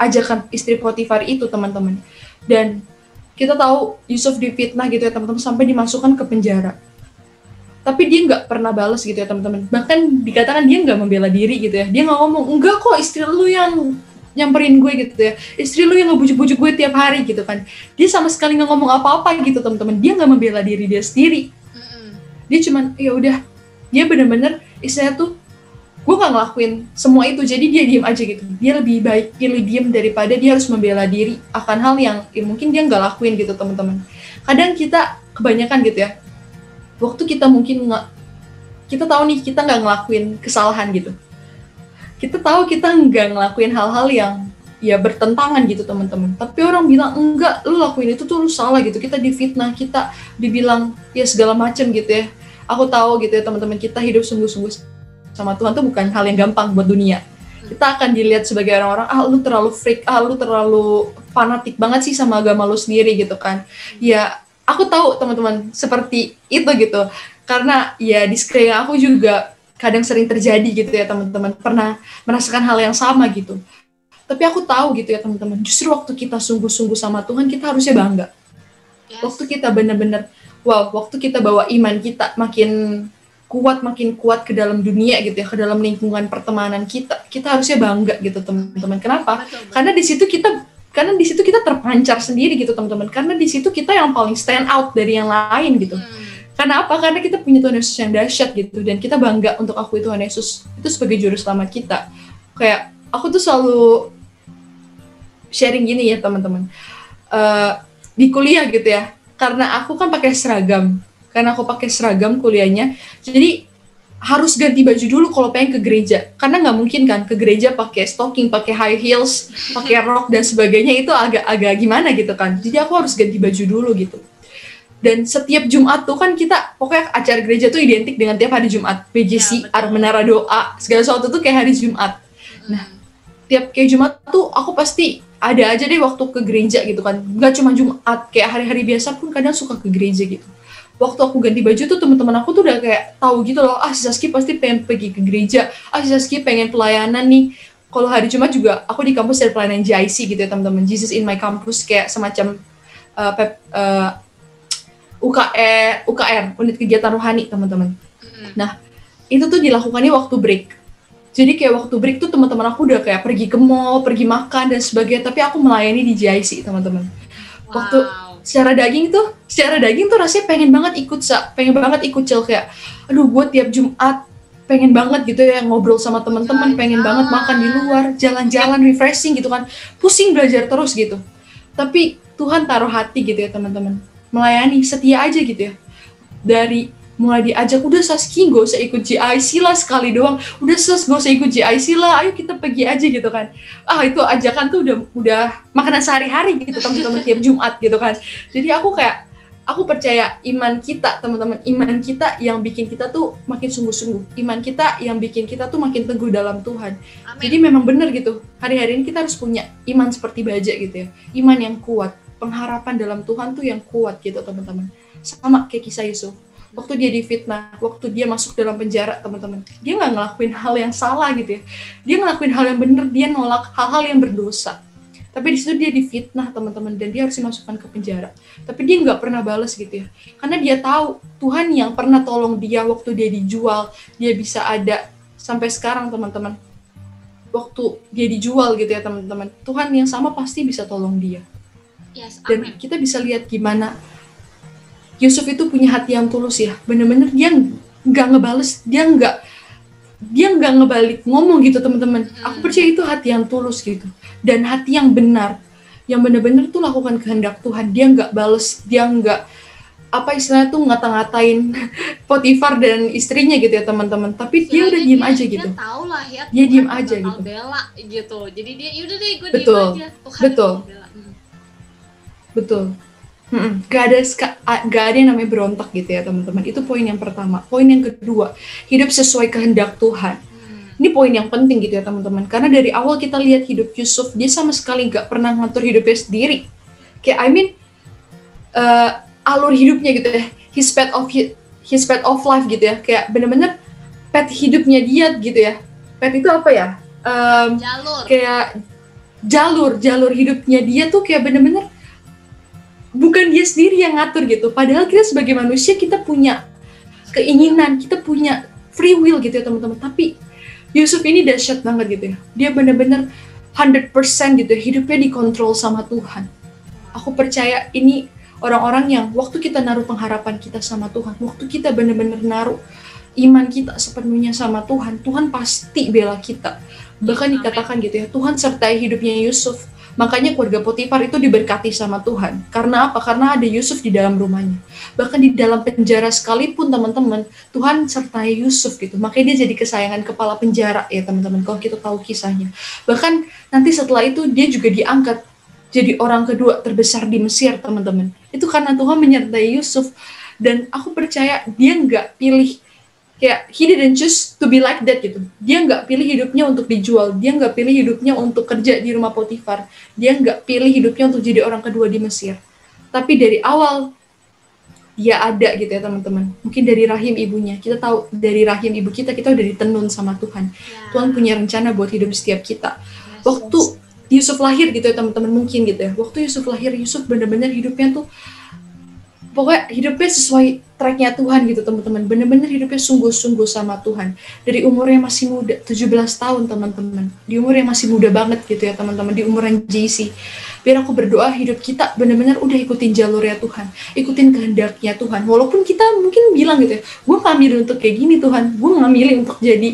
ajakan istri Potifar itu teman-teman. Dan kita tahu Yusuf difitnah gitu ya teman-teman sampai dimasukkan ke penjara tapi dia nggak pernah balas gitu ya teman-teman. Bahkan dikatakan dia nggak membela diri gitu ya. Dia nggak ngomong enggak kok istri lu yang nyamperin gue gitu ya. Istri lu yang ngebujuk-bujuk gue tiap hari gitu kan. Dia sama sekali nggak ngomong apa-apa gitu teman-teman. Dia nggak membela diri dia sendiri. Dia cuman ya udah. Dia bener-bener istilahnya tuh gue nggak ngelakuin semua itu. Jadi dia diem aja gitu. Dia lebih baik pilih diem daripada dia harus membela diri akan hal yang ya mungkin dia nggak lakuin gitu teman-teman. Kadang kita kebanyakan gitu ya waktu kita mungkin nggak kita tahu nih kita nggak ngelakuin kesalahan gitu. Kita tahu kita nggak ngelakuin hal-hal yang ya bertentangan gitu teman-teman. Tapi orang bilang enggak lu lakuin itu tuh lu salah gitu. Kita difitnah kita dibilang ya segala macam gitu ya. Aku tahu gitu ya teman-teman kita hidup sungguh-sungguh sama Tuhan tuh bukan hal yang gampang buat dunia. Kita akan dilihat sebagai orang-orang ah lu terlalu freak ah lu terlalu fanatik banget sih sama agama lu sendiri gitu kan. Ya aku tahu teman-teman seperti itu gitu. Karena ya di sekeliling aku juga kadang sering terjadi gitu ya teman-teman. Pernah merasakan hal yang sama gitu. Tapi aku tahu gitu ya teman-teman justru waktu kita sungguh-sungguh sama Tuhan kita harusnya bangga. Yes. waktu kita bener-bener wow waktu kita bawa iman kita makin kuat makin kuat ke dalam dunia gitu ya ke dalam lingkungan pertemanan kita kita harusnya bangga gitu teman-teman. Kenapa? Betul, betul. karena di situ kita karena di situ kita terpancar sendiri gitu teman-teman. Karena di situ kita yang paling stand out dari yang lain gitu. Hmm. karena apa? Karena kita punya Tuhan Yesus yang dahsyat gitu. Dan kita bangga untuk akui Tuhan Yesus itu sebagai juru selamat kita. Kayak aku tuh selalu sharing gini ya teman-teman. Eh, di kuliah gitu ya. Karena aku kan pakai seragam. Karena aku pakai seragam kuliahnya. Jadi harus ganti baju dulu kalau pengen ke gereja. Karena nggak mungkin kan ke gereja pakai stocking pakai high heels pakai rok dan sebagainya itu agak-agak gimana gitu kan. Jadi aku harus ganti baju dulu gitu. Dan setiap Jumat tuh kan kita pokoknya acara gereja tuh identik dengan tiap hari Jumat. Ya, PJC betul. menara doa segala sesuatu tuh kayak hari Jumat. Nah, tiap kayak Jumat tuh aku pasti ada aja deh waktu ke gereja gitu kan. Nggak cuma Jumat kayak hari-hari biasa pun kadang suka ke gereja gitu waktu aku ganti baju tuh teman-teman aku tuh udah kayak tahu gitu loh ah si Saski pasti pengen pergi ke gereja ah si Saski pengen pelayanan nih kalau hari Jumat juga aku di kampus ada pelayanan JIC gitu ya teman-teman Jesus in my campus kayak semacam uh, pep, uh, UKR UKR unit kegiatan rohani teman-teman mm-mm. itu tuh dilakukannya waktu break. Jadi kayak waktu break tuh teman-teman aku udah kayak pergi ke mall, pergi makan dan sebagainya, tapi aku melayani di JIC, teman-teman. waktu- Wow. Secara daging tuh, secara daging tuh rasanya pengen banget ikut, Sa. pengen banget ikut cel kayak, aduh gue tiap Jumat pengen banget gitu ya ngobrol sama teman-teman, pengen banget makan di luar, jalan-jalan refreshing gitu kan. Pusing belajar terus gitu. Tapi Tuhan taruh hati gitu ya teman-teman. Melayani setia aja gitu ya. Dari mulai diajak udah Saski gak usah ikut GIC lah sekali doang. Udah Sas gak usah ikut GIC lah ayo kita pergi aja gitu kan. Ah itu ajakan tuh udah udah makanan sehari-hari gitu teman-teman tiap Jumat gitu kan. Jadi aku kayak aku percaya iman kita teman-teman iman kita yang bikin kita tuh makin sungguh-sungguh. Iman kita yang bikin kita tuh makin teguh dalam Tuhan. Amin. jadi memang benar gitu hari-hari ini kita harus punya iman seperti baja gitu ya. Iman yang kuat pengharapan dalam Tuhan tuh yang kuat gitu teman-teman. Sama kayak kisah Yusuf waktu dia difitnah waktu dia masuk dalam penjara teman-teman dia nggak ngelakuin hal yang salah gitu ya. Dia ngelakuin hal yang benar dia nolak hal-hal yang berdosa. Tapi di situ dia difitnah teman-teman dan dia harus dimasukkan ke penjara. Tapi dia nggak pernah balas gitu ya. Karena dia tahu Tuhan yang pernah tolong dia waktu dia dijual dia bisa ada sampai sekarang teman-teman. Waktu dia dijual gitu ya teman-teman. Tuhan yang sama pasti bisa tolong dia. Yes, dan amin. kita bisa lihat gimana Yusuf itu punya hati yang tulus ya bener-bener dia nggak ngebales dia nggak dia nggak ngebalik ngomong gitu teman-teman aku Hmm. percaya itu hati yang tulus gitu dan hati yang benar yang bener-bener tuh lakukan kehendak Tuhan dia nggak bales dia nggak apa istilahnya tuh ngata-ngatain Potifar dan istrinya gitu ya teman-teman tapi dia udah diem aja gitu Dia tahu lah ya. Dia diem aja gitu. Bela gitu. Jadi dia yaudah deh gue Betul. diem aja. Tuhan Betul. Hmm. Betul. Mm-mm. Gak ada gak ada yang namanya berontak gitu ya teman-teman. Itu poin yang pertama. Poin yang kedua, hidup sesuai kehendak Tuhan. Ini poin yang penting gitu ya teman-teman. Karena dari awal kita lihat hidup Yusuf, dia sama sekali gak pernah ngatur hidupnya sendiri. Kayak I mean, eh, alur hidupnya gitu ya, his path of hi- his path of life gitu ya. Kayak bener-bener path hidupnya dia gitu ya. Path itu apa ya? Em, Jalur. kayak jalur jalur hidupnya dia tuh kayak bener-bener bukan dia sendiri yang ngatur gitu. Padahal kita sebagai manusia kita punya keinginan kita punya free will gitu ya teman-teman. Tapi Yusuf ini dahsyat banget gitu ya. Dia bener-bener 100% gitu ya hidupnya dikontrol sama Tuhan. Aku percaya ini orang-orang yang waktu kita naruh pengharapan kita sama Tuhan waktu kita bener-bener naruh iman kita sepenuhnya sama Tuhan Tuhan pasti bela kita. Bahkan dikatakan gitu ya Tuhan sertai hidupnya Yusuf makanya keluarga Potifar itu diberkati sama Tuhan. Karena apa? Karena ada Yusuf di dalam rumahnya. Bahkan di dalam penjara sekalipun teman-teman Tuhan sertai Yusuf gitu. Makanya dia jadi kesayangan kepala penjara ya teman-teman kalau kita tahu kisahnya. Bahkan nanti setelah itu dia juga diangkat jadi orang kedua terbesar di Mesir teman-teman. Itu karena Tuhan menyertai Yusuf. Dan aku percaya dia nggak pilih kayak he didn't choose to be like that gitu. Dia nggak pilih hidupnya untuk dijual. Dia nggak pilih hidupnya untuk kerja di rumah Potifar. Dia nggak pilih hidupnya untuk jadi orang kedua di Mesir. Tapi dari awal dia ada gitu ya teman-teman. Mungkin dari rahim ibunya. Kita tahu dari rahim ibu kita kita udah ditenun sama Tuhan. Ya. Tuhan punya rencana buat hidup setiap kita. Yes. waktu Yusuf lahir gitu ya teman-teman mungkin gitu ya. Waktu Yusuf lahir Yusuf benar-benar hidupnya tuh pokoknya hidupnya sesuai tracknya Tuhan gitu teman-teman. Benar-benar hidupnya sungguh-sungguh sama Tuhan. Dari umurnya masih muda 17 tahun teman-teman. Di umur yang masih muda banget gitu ya teman-teman. Di umuran JC biar aku berdoa hidup kita benar-benar udah ikutin jalurnya Tuhan. Ikutin kehendaknya Tuhan. Walaupun kita mungkin bilang gitu ya gue nggak milih untuk kayak gini Tuhan. Gue nggak milih untuk jadi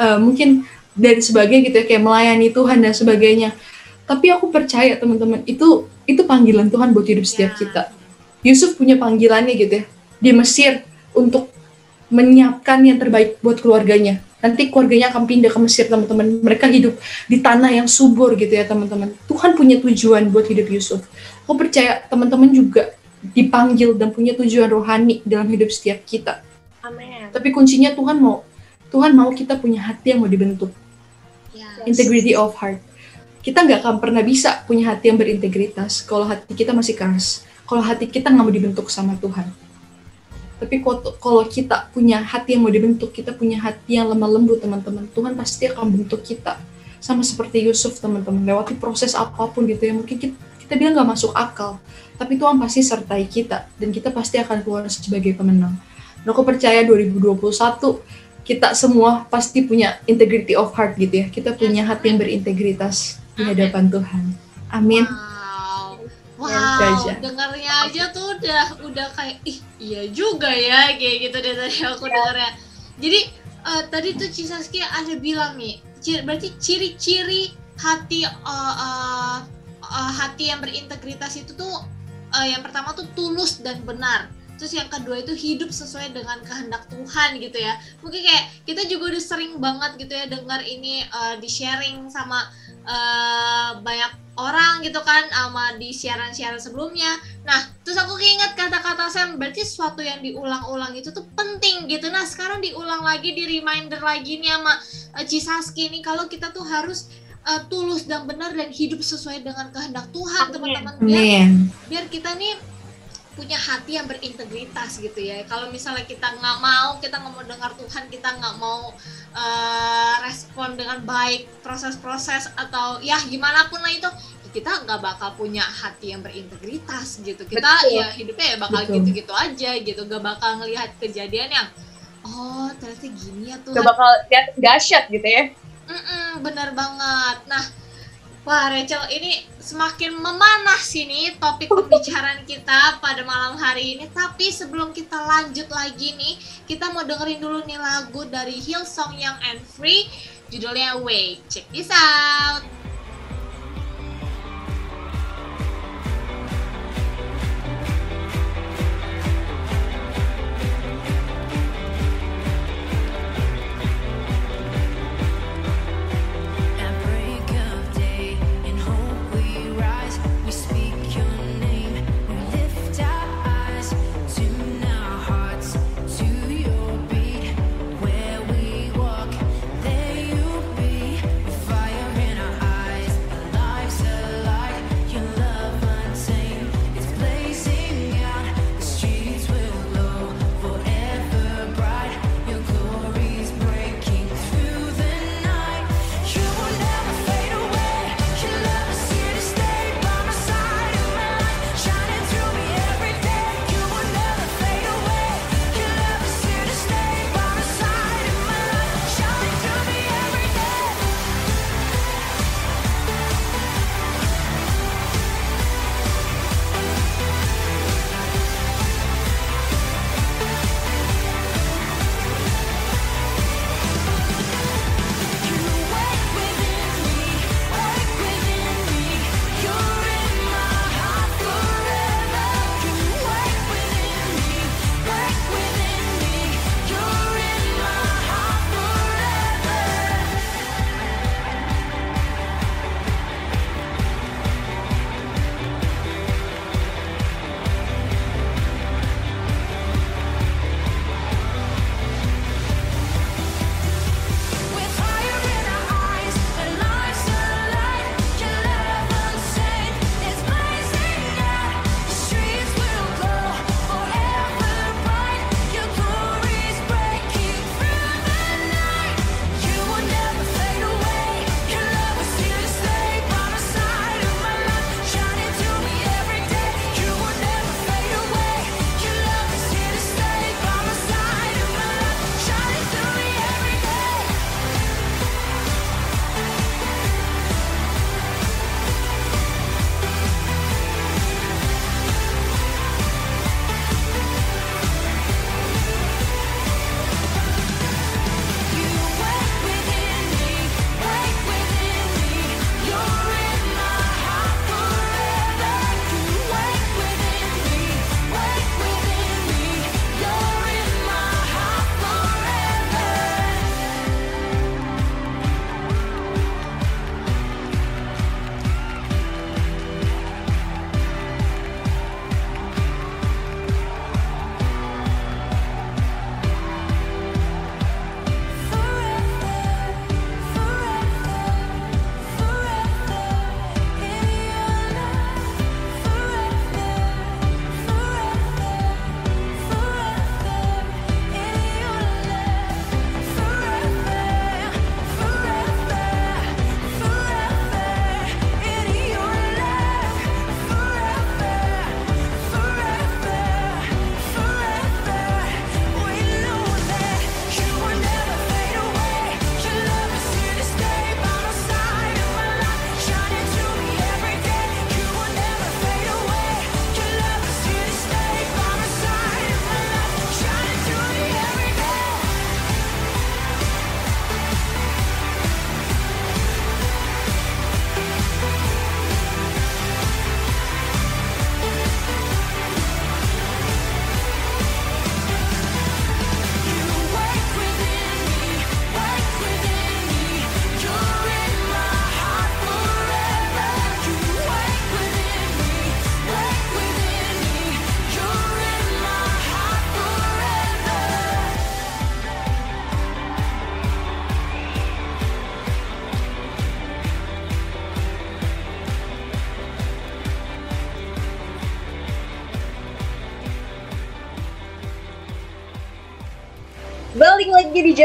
eh, mungkin dari sebagainya gitu ya kayak melayani Tuhan dan sebagainya. Tapi aku percaya teman-teman itu itu panggilan Tuhan buat hidup setiap Ya. kita Yusuf punya panggilannya gitu ya di Mesir untuk menyiapkan yang terbaik buat keluarganya nanti keluarganya akan pindah ke Mesir teman-teman mereka hidup di tanah yang subur gitu ya teman-teman Tuhan punya tujuan buat hidup Yusuf aku percaya teman-teman juga dipanggil dan punya tujuan rohani dalam hidup setiap kita Amin. tapi kuncinya Tuhan mau Tuhan mau kita punya hati yang mau dibentuk Ya. integrity of heart. Kita nggak akan pernah bisa punya hati yang berintegritas kalau hati kita masih keras. Kalau hati kita nggak mau dibentuk sama Tuhan. Tapi kalau kita punya hati yang mau dibentuk, kita punya hati yang lemah lembut teman-teman. Tuhan pasti akan bentuk kita. Sama seperti Yusuf teman-teman. Lewati proses apa pun gitu ya. Mungkin kita, kita bilang nggak masuk akal. Tapi Tuhan pasti sertai kita. Dan kita pasti akan keluar sebagai pemenang. Dan aku percaya 2021 kita semua pasti punya integrity of heart gitu ya. Kita punya hati yang berintegritas di hadapan Tuhan. Amin. Wow. Ya, Wow, Gaja. dengarnya aja tuh udah udah kayak ih iya juga ya kayak gitu deh tadi aku dengarnya. Jadi eh, tadi tuh Cisaski ada bilang nih, ciri- berarti ciri-ciri hati eh, eh, eh, hati yang berintegritas itu tuh eh, yang pertama tuh tulus dan benar. Terus yang kedua itu hidup sesuai dengan kehendak Tuhan gitu ya. Mungkin kayak kita juga udah sering banget gitu ya dengar ini eh, di sharing sama eh, banyak orang gitu kan sama di siaran-siaran sebelumnya. Nah, terus aku keinget kata-kata Sam, berarti sesuatu yang diulang-ulang itu tuh penting gitu. Nah, sekarang diulang lagi, di reminder lagi nih sama eh, Cisaski nih kalau kita tuh harus eh, tulus dan benar dan hidup sesuai dengan kehendak Tuhan, teman-teman. Biar biar kita nih punya hati yang berintegritas gitu ya. Kalau misalnya kita nggak mau, kita nggak mau dengar Tuhan, kita nggak mau uh, respon dengan baik proses-proses atau ya gimana pun lah itu, kita nggak bakal punya hati yang berintegritas gitu. Kita Betul. ya hidupnya ya bakal gitu-gitu aja gitu, nggak bakal ngelihat kejadian yang oh ternyata gini ya tuh. Gak bakal lihat dahsyat gitu ya. Mm -mm, bener banget. Nah Wah Rachel, ini semakin memanas ini topik pembicaraan kita pada malam hari ini. Tapi sebelum kita lanjut lagi nih, kita mau dengerin dulu nih lagu dari Hillsong Young and Free, judulnya Wake. Check this out.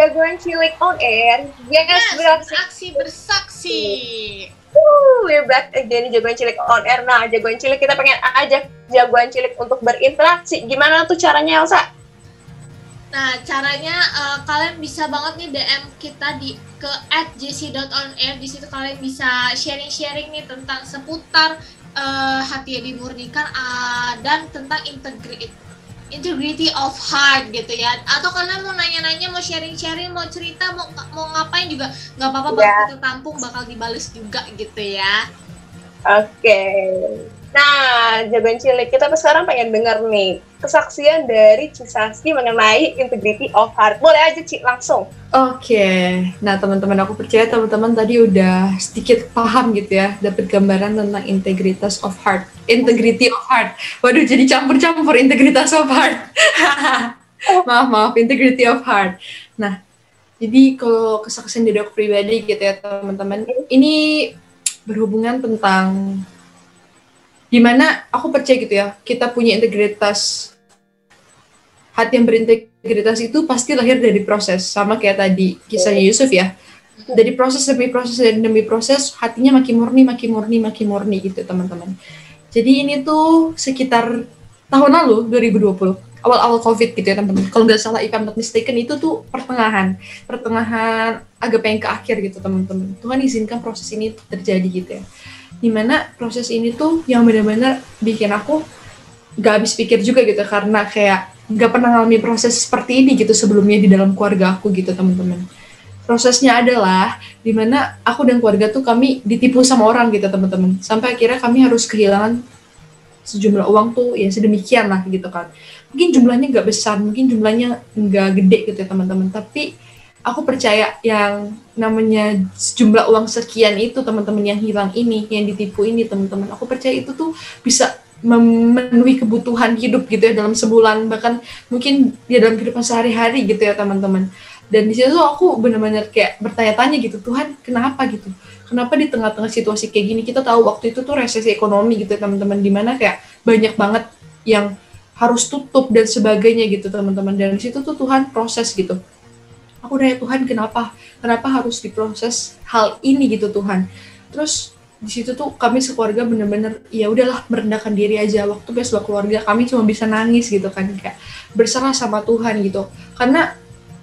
are going to on air. Yes, yes beraksi bersaksi. Woo, we're back again jagoan cilik on air. Nah, jagoan cilik kita pengen ajak jagoan cilik untuk berinteraksi. Gimana tuh caranya Elsa? Nah, caranya uh, kalian bisa banget nih DM kita di ke @jc.onair. Di situ kalian bisa sharing-sharing nih tentang seputar uh, hati yang dimurnikan uh, dan tentang integritas integrity of heart gitu ya. Atau kalian mau nanya-nanya, mau sharing-sharing, mau cerita, mau mau ngapain juga nggak apa-apa bakal Ya. kita tampung, bakal dibales juga gitu ya. Oke. Nah, jagoan cilik kita sekarang pengen denger nih kesaksian dari Cisaski mengenai integrity of heart. Boleh aja Ci langsung. Oke, nah teman-teman aku percaya teman-teman tadi udah sedikit paham gitu ya, dapat gambaran tentang integritas of heart, integrity of heart. Waduh, jadi campur-campur integritas of heart. maaf maaf, integrity of heart. Nah, jadi kalau kesaksian dari aku pribadi gitu ya teman-teman, ini berhubungan tentang di mana aku percaya gitu ya, kita punya integritas hati yang berintegritas itu pasti lahir dari proses. Sama kayak tadi kisahnya Yusuf ya. Dari proses demi proses dan demi proses hatinya makin murni makin murni makin murni gitu teman-teman. Jadi ini tuh sekitar tahun lalu 2020 awal-awal covid gitu ya teman-teman. Kalau nggak salah if I'm not mistaken itu tuh pertengahan. Pertengahan agak pengen ke akhir gitu teman-teman. Tuhan izinkan proses ini terjadi gitu ya di mana proses ini tuh yang benar-benar bikin aku nggak habis pikir juga gitu karena kayak nggak pernah ngalami proses seperti ini gitu sebelumnya di dalam keluarga aku gitu teman-teman. Prosesnya adalah di mana aku dan keluarga tuh kami ditipu sama orang gitu teman-teman. Sampai akhirnya kami harus kehilangan sejumlah uang tuh ya sedemikian lah gitu kan. Mungkin jumlahnya nggak besar mungkin jumlahnya nggak gede gitu ya teman-teman. Tapi aku percaya yang namanya jumlah uang sekian itu teman-teman yang hilang ini yang ditipu ini teman-teman. Aku percaya itu tuh bisa memenuhi kebutuhan hidup gitu ya dalam sebulan bahkan mungkin ya dalam kehidupan sehari-hari gitu ya teman-teman. Dan di situ aku benar-benar kayak bertanya-tanya gitu Tuhan kenapa gitu? Kenapa di tengah-tengah situasi kayak gini? Kita tahu waktu itu tuh resesi ekonomi gitu ya teman-teman di mana kayak banyak banget yang harus tutup dan sebagainya gitu teman-teman. Dan di situ tuh Tuhan proses gitu aku nanya Tuhan kenapa? Kenapa harus diproses hal ini? Gitu Tuhan. Terus di situ tuh kami sekeluarga bener-bener ya udahlah merendahkan diri aja. Waktu sebuah keluarga kami cuma bisa nangis gitu kan. Kayak berserah sama Tuhan gitu. Karena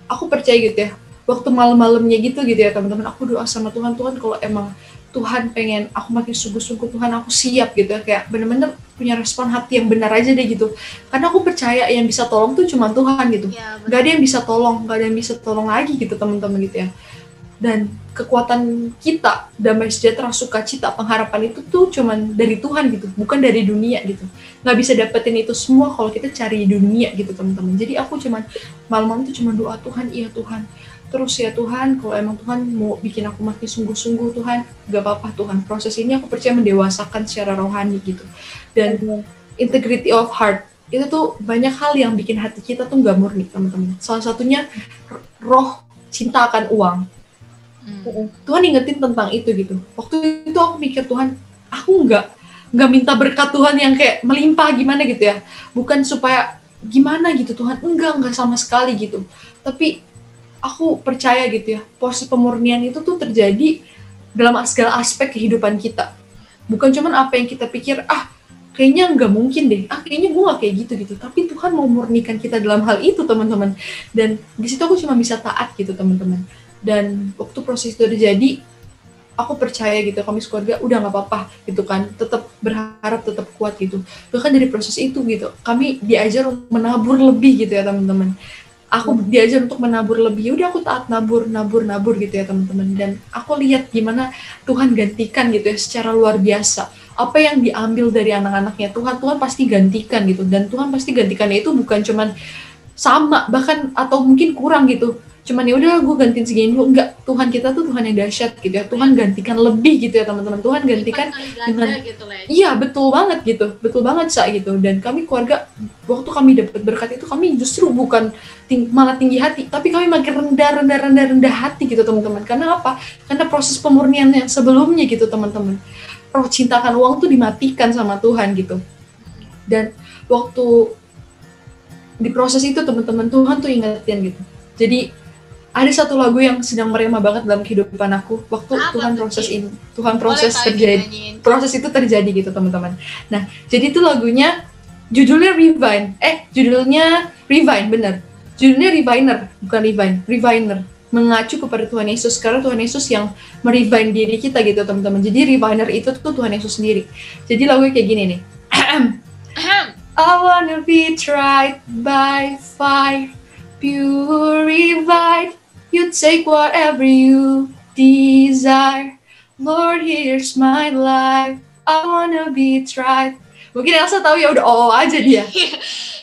aku percaya gitu ya waktu malam-malamnya gitu gitu ya teman-teman. Aku doa sama Tuhan Tuhan kalau emang Tuhan pengen aku makin sungguh-sungguh Tuhan aku siap gitu. Ya kayak bener-bener punya respon hati yang benar aja deh gitu. Karena aku percaya yang bisa tolong tuh cuma Tuhan gitu. Ya, nggak ada yang bisa tolong nggak ada yang bisa tolong lagi gitu teman-teman gitu ya. Dan kekuatan kita damai sejahtera sukacita pengharapan itu tuh cuman dari Tuhan gitu bukan dari dunia gitu. Nggak bisa dapetin itu semua kalau kita cari dunia gitu teman-teman. Jadi aku cuman malam-malam tuh cuman doa Tuhan iya Tuhan terus ya Tuhan kalau emang Tuhan mau bikin aku makin sungguh-sungguh Tuhan gak apa-apa Tuhan. Proses ini aku percaya mendewasakan secara rohani gitu. Dan integrity of heart itu tuh banyak hal yang bikin hati kita tuh nggak murni teman-teman. Salah satunya roh cinta akan uang. Hmm. Tuhan ingetin tentang itu gitu. Waktu itu aku mikir Tuhan aku nggak nggak minta berkat Tuhan yang kayak melimpah gimana gitu ya. Bukan supaya gimana gitu Tuhan. Enggak enggak sama sekali gitu. Tapi aku percaya gitu ya proses pemurnian itu tuh terjadi dalam segala aspek kehidupan kita. Bukan cuman apa yang kita pikir ah kayaknya nggak mungkin deh ah kayaknya gue gak kayak gitu gitu. Tapi Tuhan mau murnikan kita dalam hal itu teman-teman. Dan di situ aku cuma bisa taat gitu teman-teman. Dan waktu proses itu terjadi aku percaya gitu kami keluarga udah nggak apa-apa gitu kan. Tetap berharap tetap kuat gitu. Bahkan dari proses itu gitu kami diajar menabur lebih gitu ya teman-teman aku diajar untuk menabur lebih Ya udah aku taat nabur nabur nabur gitu ya teman-teman. Dan aku lihat gimana Tuhan gantikan gitu ya secara luar biasa. Apa yang diambil dari anak-anaknya Tuhan Tuhan pasti gantikan gitu. Dan Tuhan pasti gantikannya itu bukan cuman sama bahkan atau mungkin kurang gitu cuman ya udah gue gantiin segini dulu enggak Tuhan kita tuh Tuhan yang dahsyat gitu ya Tuhan gantikan lebih gitu ya teman-teman Tuhan gantikan dengan- gitu lah ya. Iya betul banget gitu, betul banget sa gitu. Dan kami keluarga waktu kami dapat berkat itu kami justru bukan ting- malah tinggi hati, tapi kami makin rendah rendah rendah rendah hati gitu teman-teman. Karena apa? Karena proses pemurnian yang sebelumnya gitu teman-teman. Roh cintakan uang tuh dimatikan sama Tuhan gitu. Dan waktu di proses itu teman-teman Tuhan tuh ingetin gitu. Jadi ada satu lagu yang sedang merema banget dalam kehidupan aku waktu Apa Tuhan tuh, proses ini, Tuhan proses terjadi dinyanyiin. proses itu terjadi gitu teman-teman. Nah, jadi itu lagunya judulnya Rewind. Eh, judulnya Rewind bener. Judulnya Refiner, bukan Refine, Refiner. Mengacu kepada Tuhan Yesus karena Tuhan Yesus yang merefine diri kita gitu teman-teman. Jadi refiner itu tuh Tuhan Yesus sendiri. Jadi lagunya kayak gini nih. I wanna be tried by fire, purified. You take whatever you desire. Lord, here's my life. I wanna be tried. Mungkin Elsa tahu ya udah oh aja dia.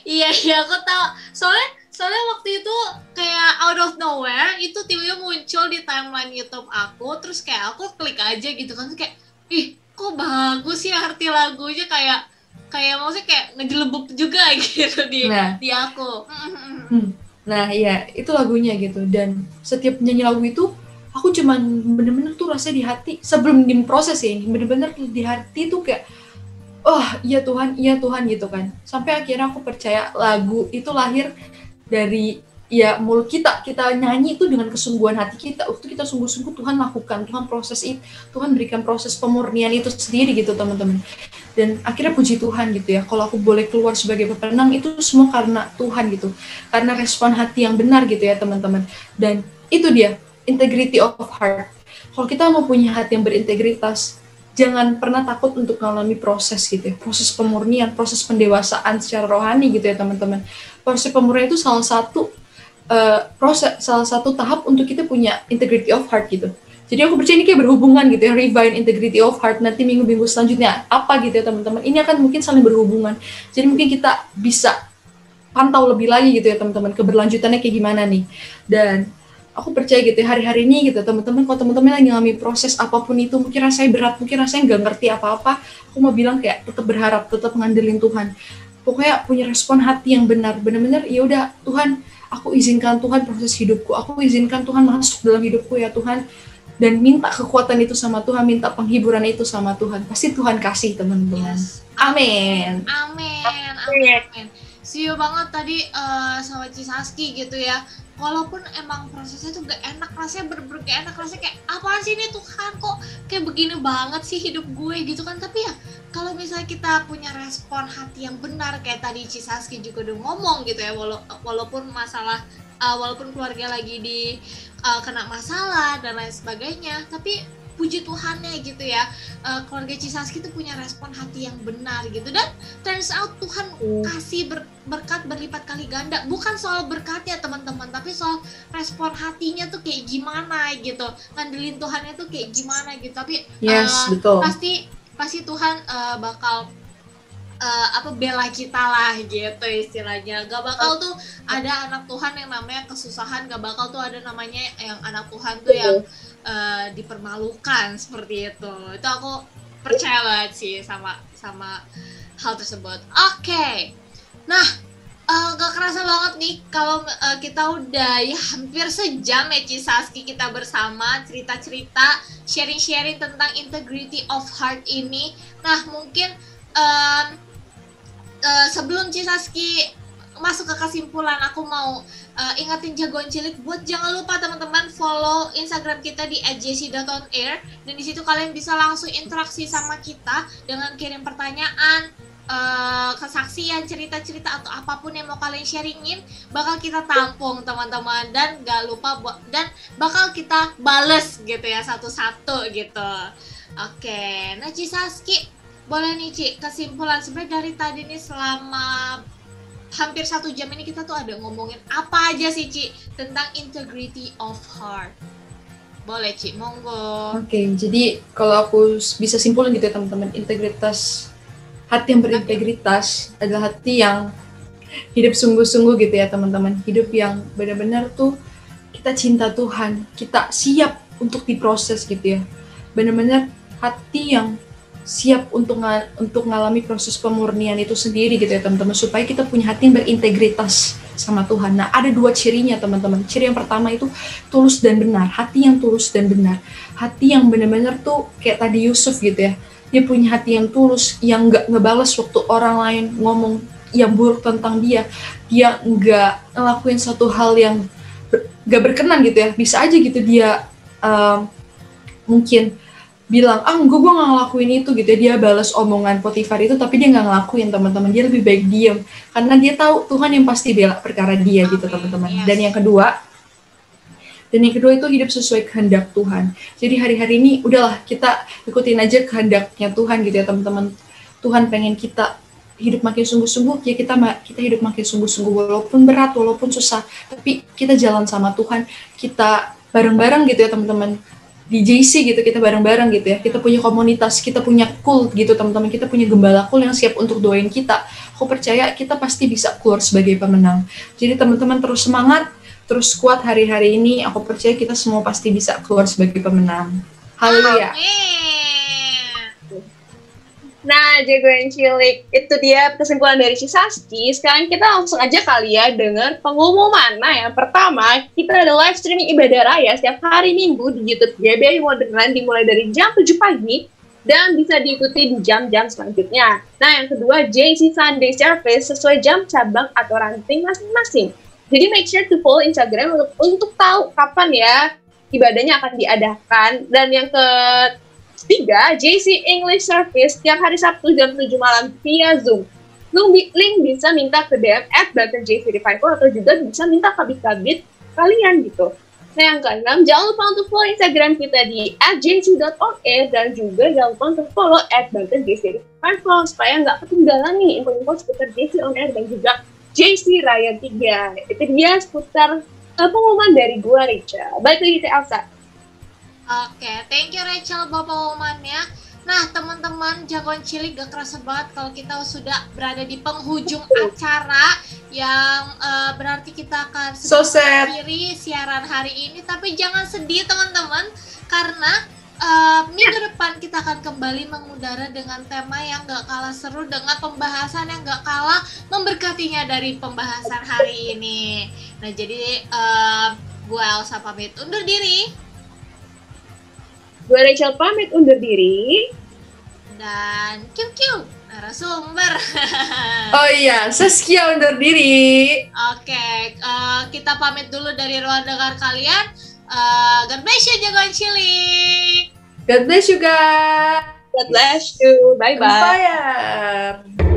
Iya iya aku tahu. Soalnya soalnya waktu itu kayak out of nowhere itu tiba-tiba muncul di timeline YouTube aku terus kayak aku klik aja gitu kan terus kayak ih kok bagus ya arti lagunya kayak kayak maksudnya kayak ngejelebuk juga gitu di Nah. di aku. Hmm. Nah iya itu lagunya gitu. Dan setiap nyanyi lagu itu aku cuman bener-bener tuh rasanya di hati sebelum diproses ya ini bener-bener di hati tuh kayak oh iya Tuhan iya Tuhan gitu kan. Sampai akhirnya aku percaya lagu itu lahir dari ya mulut kita kita nyanyi itu dengan kesungguhan hati kita. Waktu kita sungguh-sungguh Tuhan lakukan Tuhan proses itu Tuhan berikan proses pemurnian itu sendiri gitu teman-teman. Dan akhirnya puji Tuhan gitu ya kalau aku boleh keluar sebagai pemenang itu semua karena Tuhan gitu. Karena respon hati yang benar gitu ya teman-teman. Dan itu dia integrity of heart. Kalau kita mau punya hati yang berintegritas jangan pernah takut untuk mengalami proses gitu ya. Proses pemurnian proses pendewasaan secara rohani gitu ya teman-teman. Proses pemurnian itu salah satu eh, proses salah satu tahap untuk kita punya integrity of heart gitu. Jadi aku percaya ini kayak berhubungan gitu ya refine integrity of heart nanti minggu-minggu selanjutnya apa gitu ya teman-teman. Ini akan mungkin saling berhubungan. Jadi mungkin kita bisa pantau lebih lagi gitu ya teman-teman keberlanjutannya kayak gimana nih. Dan aku percaya gitu ya hari-hari ini gitu teman-teman kalau teman-teman lagi ngalami proses apa pun itu mungkin rasanya berat mungkin rasanya nggak ngerti apa-apa aku mau bilang kayak tetap berharap tetap ngandelin Tuhan. Pokoknya punya respon hati yang benar benar-benar ya udah Tuhan aku izinkan Tuhan proses hidupku aku izinkan Tuhan masuk dalam hidupku ya Tuhan dan minta kekuatan itu sama Tuhan minta penghiburan itu sama Tuhan pasti Tuhan kasih teman-teman Yes. amin Amin, amin, amin. Banget tadi eh, sama Cisaski gitu ya. Walaupun emang prosesnya tuh gak enak, rasanya bener-bener gak enak, rasanya kayak apa sih ini Tuhan kok kayak begini banget sih hidup gue gitu kan. Tapi ya kalau misalnya kita punya respon hati yang benar kayak tadi Cisaski juga udah ngomong gitu ya, wala- walaupun masalah, eh, walaupun keluarga lagi di eh, kena masalah dan lain sebagainya, tapi puji Tuhannya gitu ya. Eh, keluarga Cisaski tuh punya respon hati yang benar gitu. Dan turns out Tuhan kasih ber- berkat berlipat kali ganda. Bukan soal berkatnya teman-teman tapi soal respon hatinya tuh kayak gimana gitu. Ngandelin Tuhannya tuh kayak gimana gitu. Tapi yes eh, betul. pasti pasti Tuhan eh, bakal eh, apa bela kita lah gitu istilahnya. Gak bakal tuh ada anak Tuhan yang namanya kesusahan. Gak bakal tuh ada namanya yang anak Tuhan tuh yang eh, dipermalukan seperti itu. Itu aku percaya banget sih sama sama hal tersebut. Oke. Nah eh, gak kerasa banget nih kalau eh, kita udah ya hampir sejam ya Cisaski kita bersama cerita-cerita sharing-sharing tentang integrity of heart ini. Nah mungkin em, eh, sebelum Cisaski masuk ke kesimpulan aku mau eh, ingatin jagoan cilik buat jangan lupa teman-teman follow Instagram kita di @jc.onair dan di situ kalian bisa langsung interaksi sama kita dengan kirim pertanyaan eh, kesaksian cerita-cerita atau apa pun yang mau kalian sharingin bakal kita tampung teman-teman. Dan gak lupa buat dan bakal kita bales gitu ya satu-satu gitu. Oke nah Cisaski boleh nih Ci kesimpulan sebenarnya dari tadi nih selama hampir satu jam ini kita tuh ada ngomongin apa aja sih Ci? Tentang integrity of heart. Boleh Ci? Monggo. Oke, jadi kalau aku bisa simpulin gitu ya teman-teman, integritas hati yang berintegritas adalah hati yang hidup sungguh-sungguh gitu ya teman-teman, hidup yang benar-benar tuh kita cinta Tuhan, kita siap untuk diproses gitu ya, benar-benar hati yang siap untuk nga- untuk mengalami proses pemurnian itu sendiri gitu ya teman-teman, supaya kita punya hati yang berintegritas sama Tuhan. Nah, ada dua cirinya teman-teman. Ciri yang pertama itu tulus dan benar, hati yang tulus dan benar. Hati yang benar-benar tuh kayak tadi Yusuf gitu ya. Dia punya hati yang tulus yang nggak ngebales waktu orang lain ngomong yang buruk tentang dia. Dia nggak ngelakuin satu hal yang ber- berkenan gitu ya. Bisa aja gitu dia um, mungkin bilang ah gue gue nggak ngelakuin itu gitu ya. Dia balas omongan Potifar itu tapi dia nggak ngelakuin teman-teman. Dia lebih baik diem. Karena dia tahu Tuhan yang pasti bela perkara dia gitu Amin. teman-teman. Yes. dan yang kedua dan yang kedua itu hidup sesuai kehendak Tuhan. Jadi hari-hari ini udahlah kita ikutin aja kehendaknya Tuhan gitu ya teman-teman. Tuhan pengen kita hidup makin sungguh-sungguh ya kita kita hidup makin sungguh-sungguh walaupun berat walaupun susah tapi kita jalan sama Tuhan. Kita bareng-bareng gitu ya teman-teman di JC gitu kita bareng-bareng gitu ya. Kita punya komunitas kita punya cult gitu teman-teman. Kita punya gembala cult yang siap untuk doain kita. Aku percaya kita pasti bisa keluar sebagai pemenang. Jadi teman-teman terus semangat terus kuat hari-hari ini. Aku percaya kita semua pasti bisa keluar sebagai pemenang. Haleluya. Amin. Nah, jagoan cilik itu dia kesimpulan dari Cisasti. Sekarang kita langsung aja kali ya dengan pengumuman. Nah, yang pertama, kita ada live streaming ibadah raya setiap hari Minggu di YouTube GBI Modern dimulai dari jam 7 pagi dan bisa diikuti di jam-jam selanjutnya. Nah, yang kedua, JC Sunday Service sesuai jam cabang atau ranting masing-masing. Jadi make sure to follow Instagram untuk, untuk tahu kapan ya ibadahnya akan diadakan. Dan yang ke Tiga, JC English Service tiap hari Sabtu jam 7 malam via Zoom. Link, bi- link bisa minta ke DM at Banten JC Revival atau juga bisa minta kabit-kabit kalian gitu. Nah yang keenam, jangan lupa untuk follow Instagram kita di jc.onair dan juga jangan lupa untuk follow at Banten JC Revival supaya nggak ketinggalan nih info-info seputar JC On Air dan juga JC Raya 3. Itu dia seputar uh, pengumuman dari gua Rachel. Balik lagi ke Elsa. Oke, thank you Rachel bapak womannya. Nah teman-teman jagoan cilik gak kerasa banget kalau kita sudah berada di penghujung acara yang eh, berarti kita akan So mengakhiri siaran hari ini. Tapi jangan sedih teman-teman karena eh, minggu depan kita akan kembali mengudara dengan tema yang gak kalah seru dengan pembahasan yang gak kalah memberkatinya dari pembahasan hari ini. Nah jadi eh, gue Elsa pamit undur diri. Gue Rachel pamit undur diri. dan Kiu Kiu narasumber. oh iya Saskia undur diri Oke, eh, kita pamit dulu dari ruang dengar kalian. Eh, God bless you jagoan cilik. God bless you guys God bless you. Bye-bye. Fire.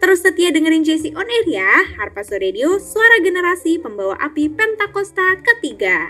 Terus setia dengerin JC On Air ya, Harpazo Radio, suara generasi pembawa api Pentakosta ketiga.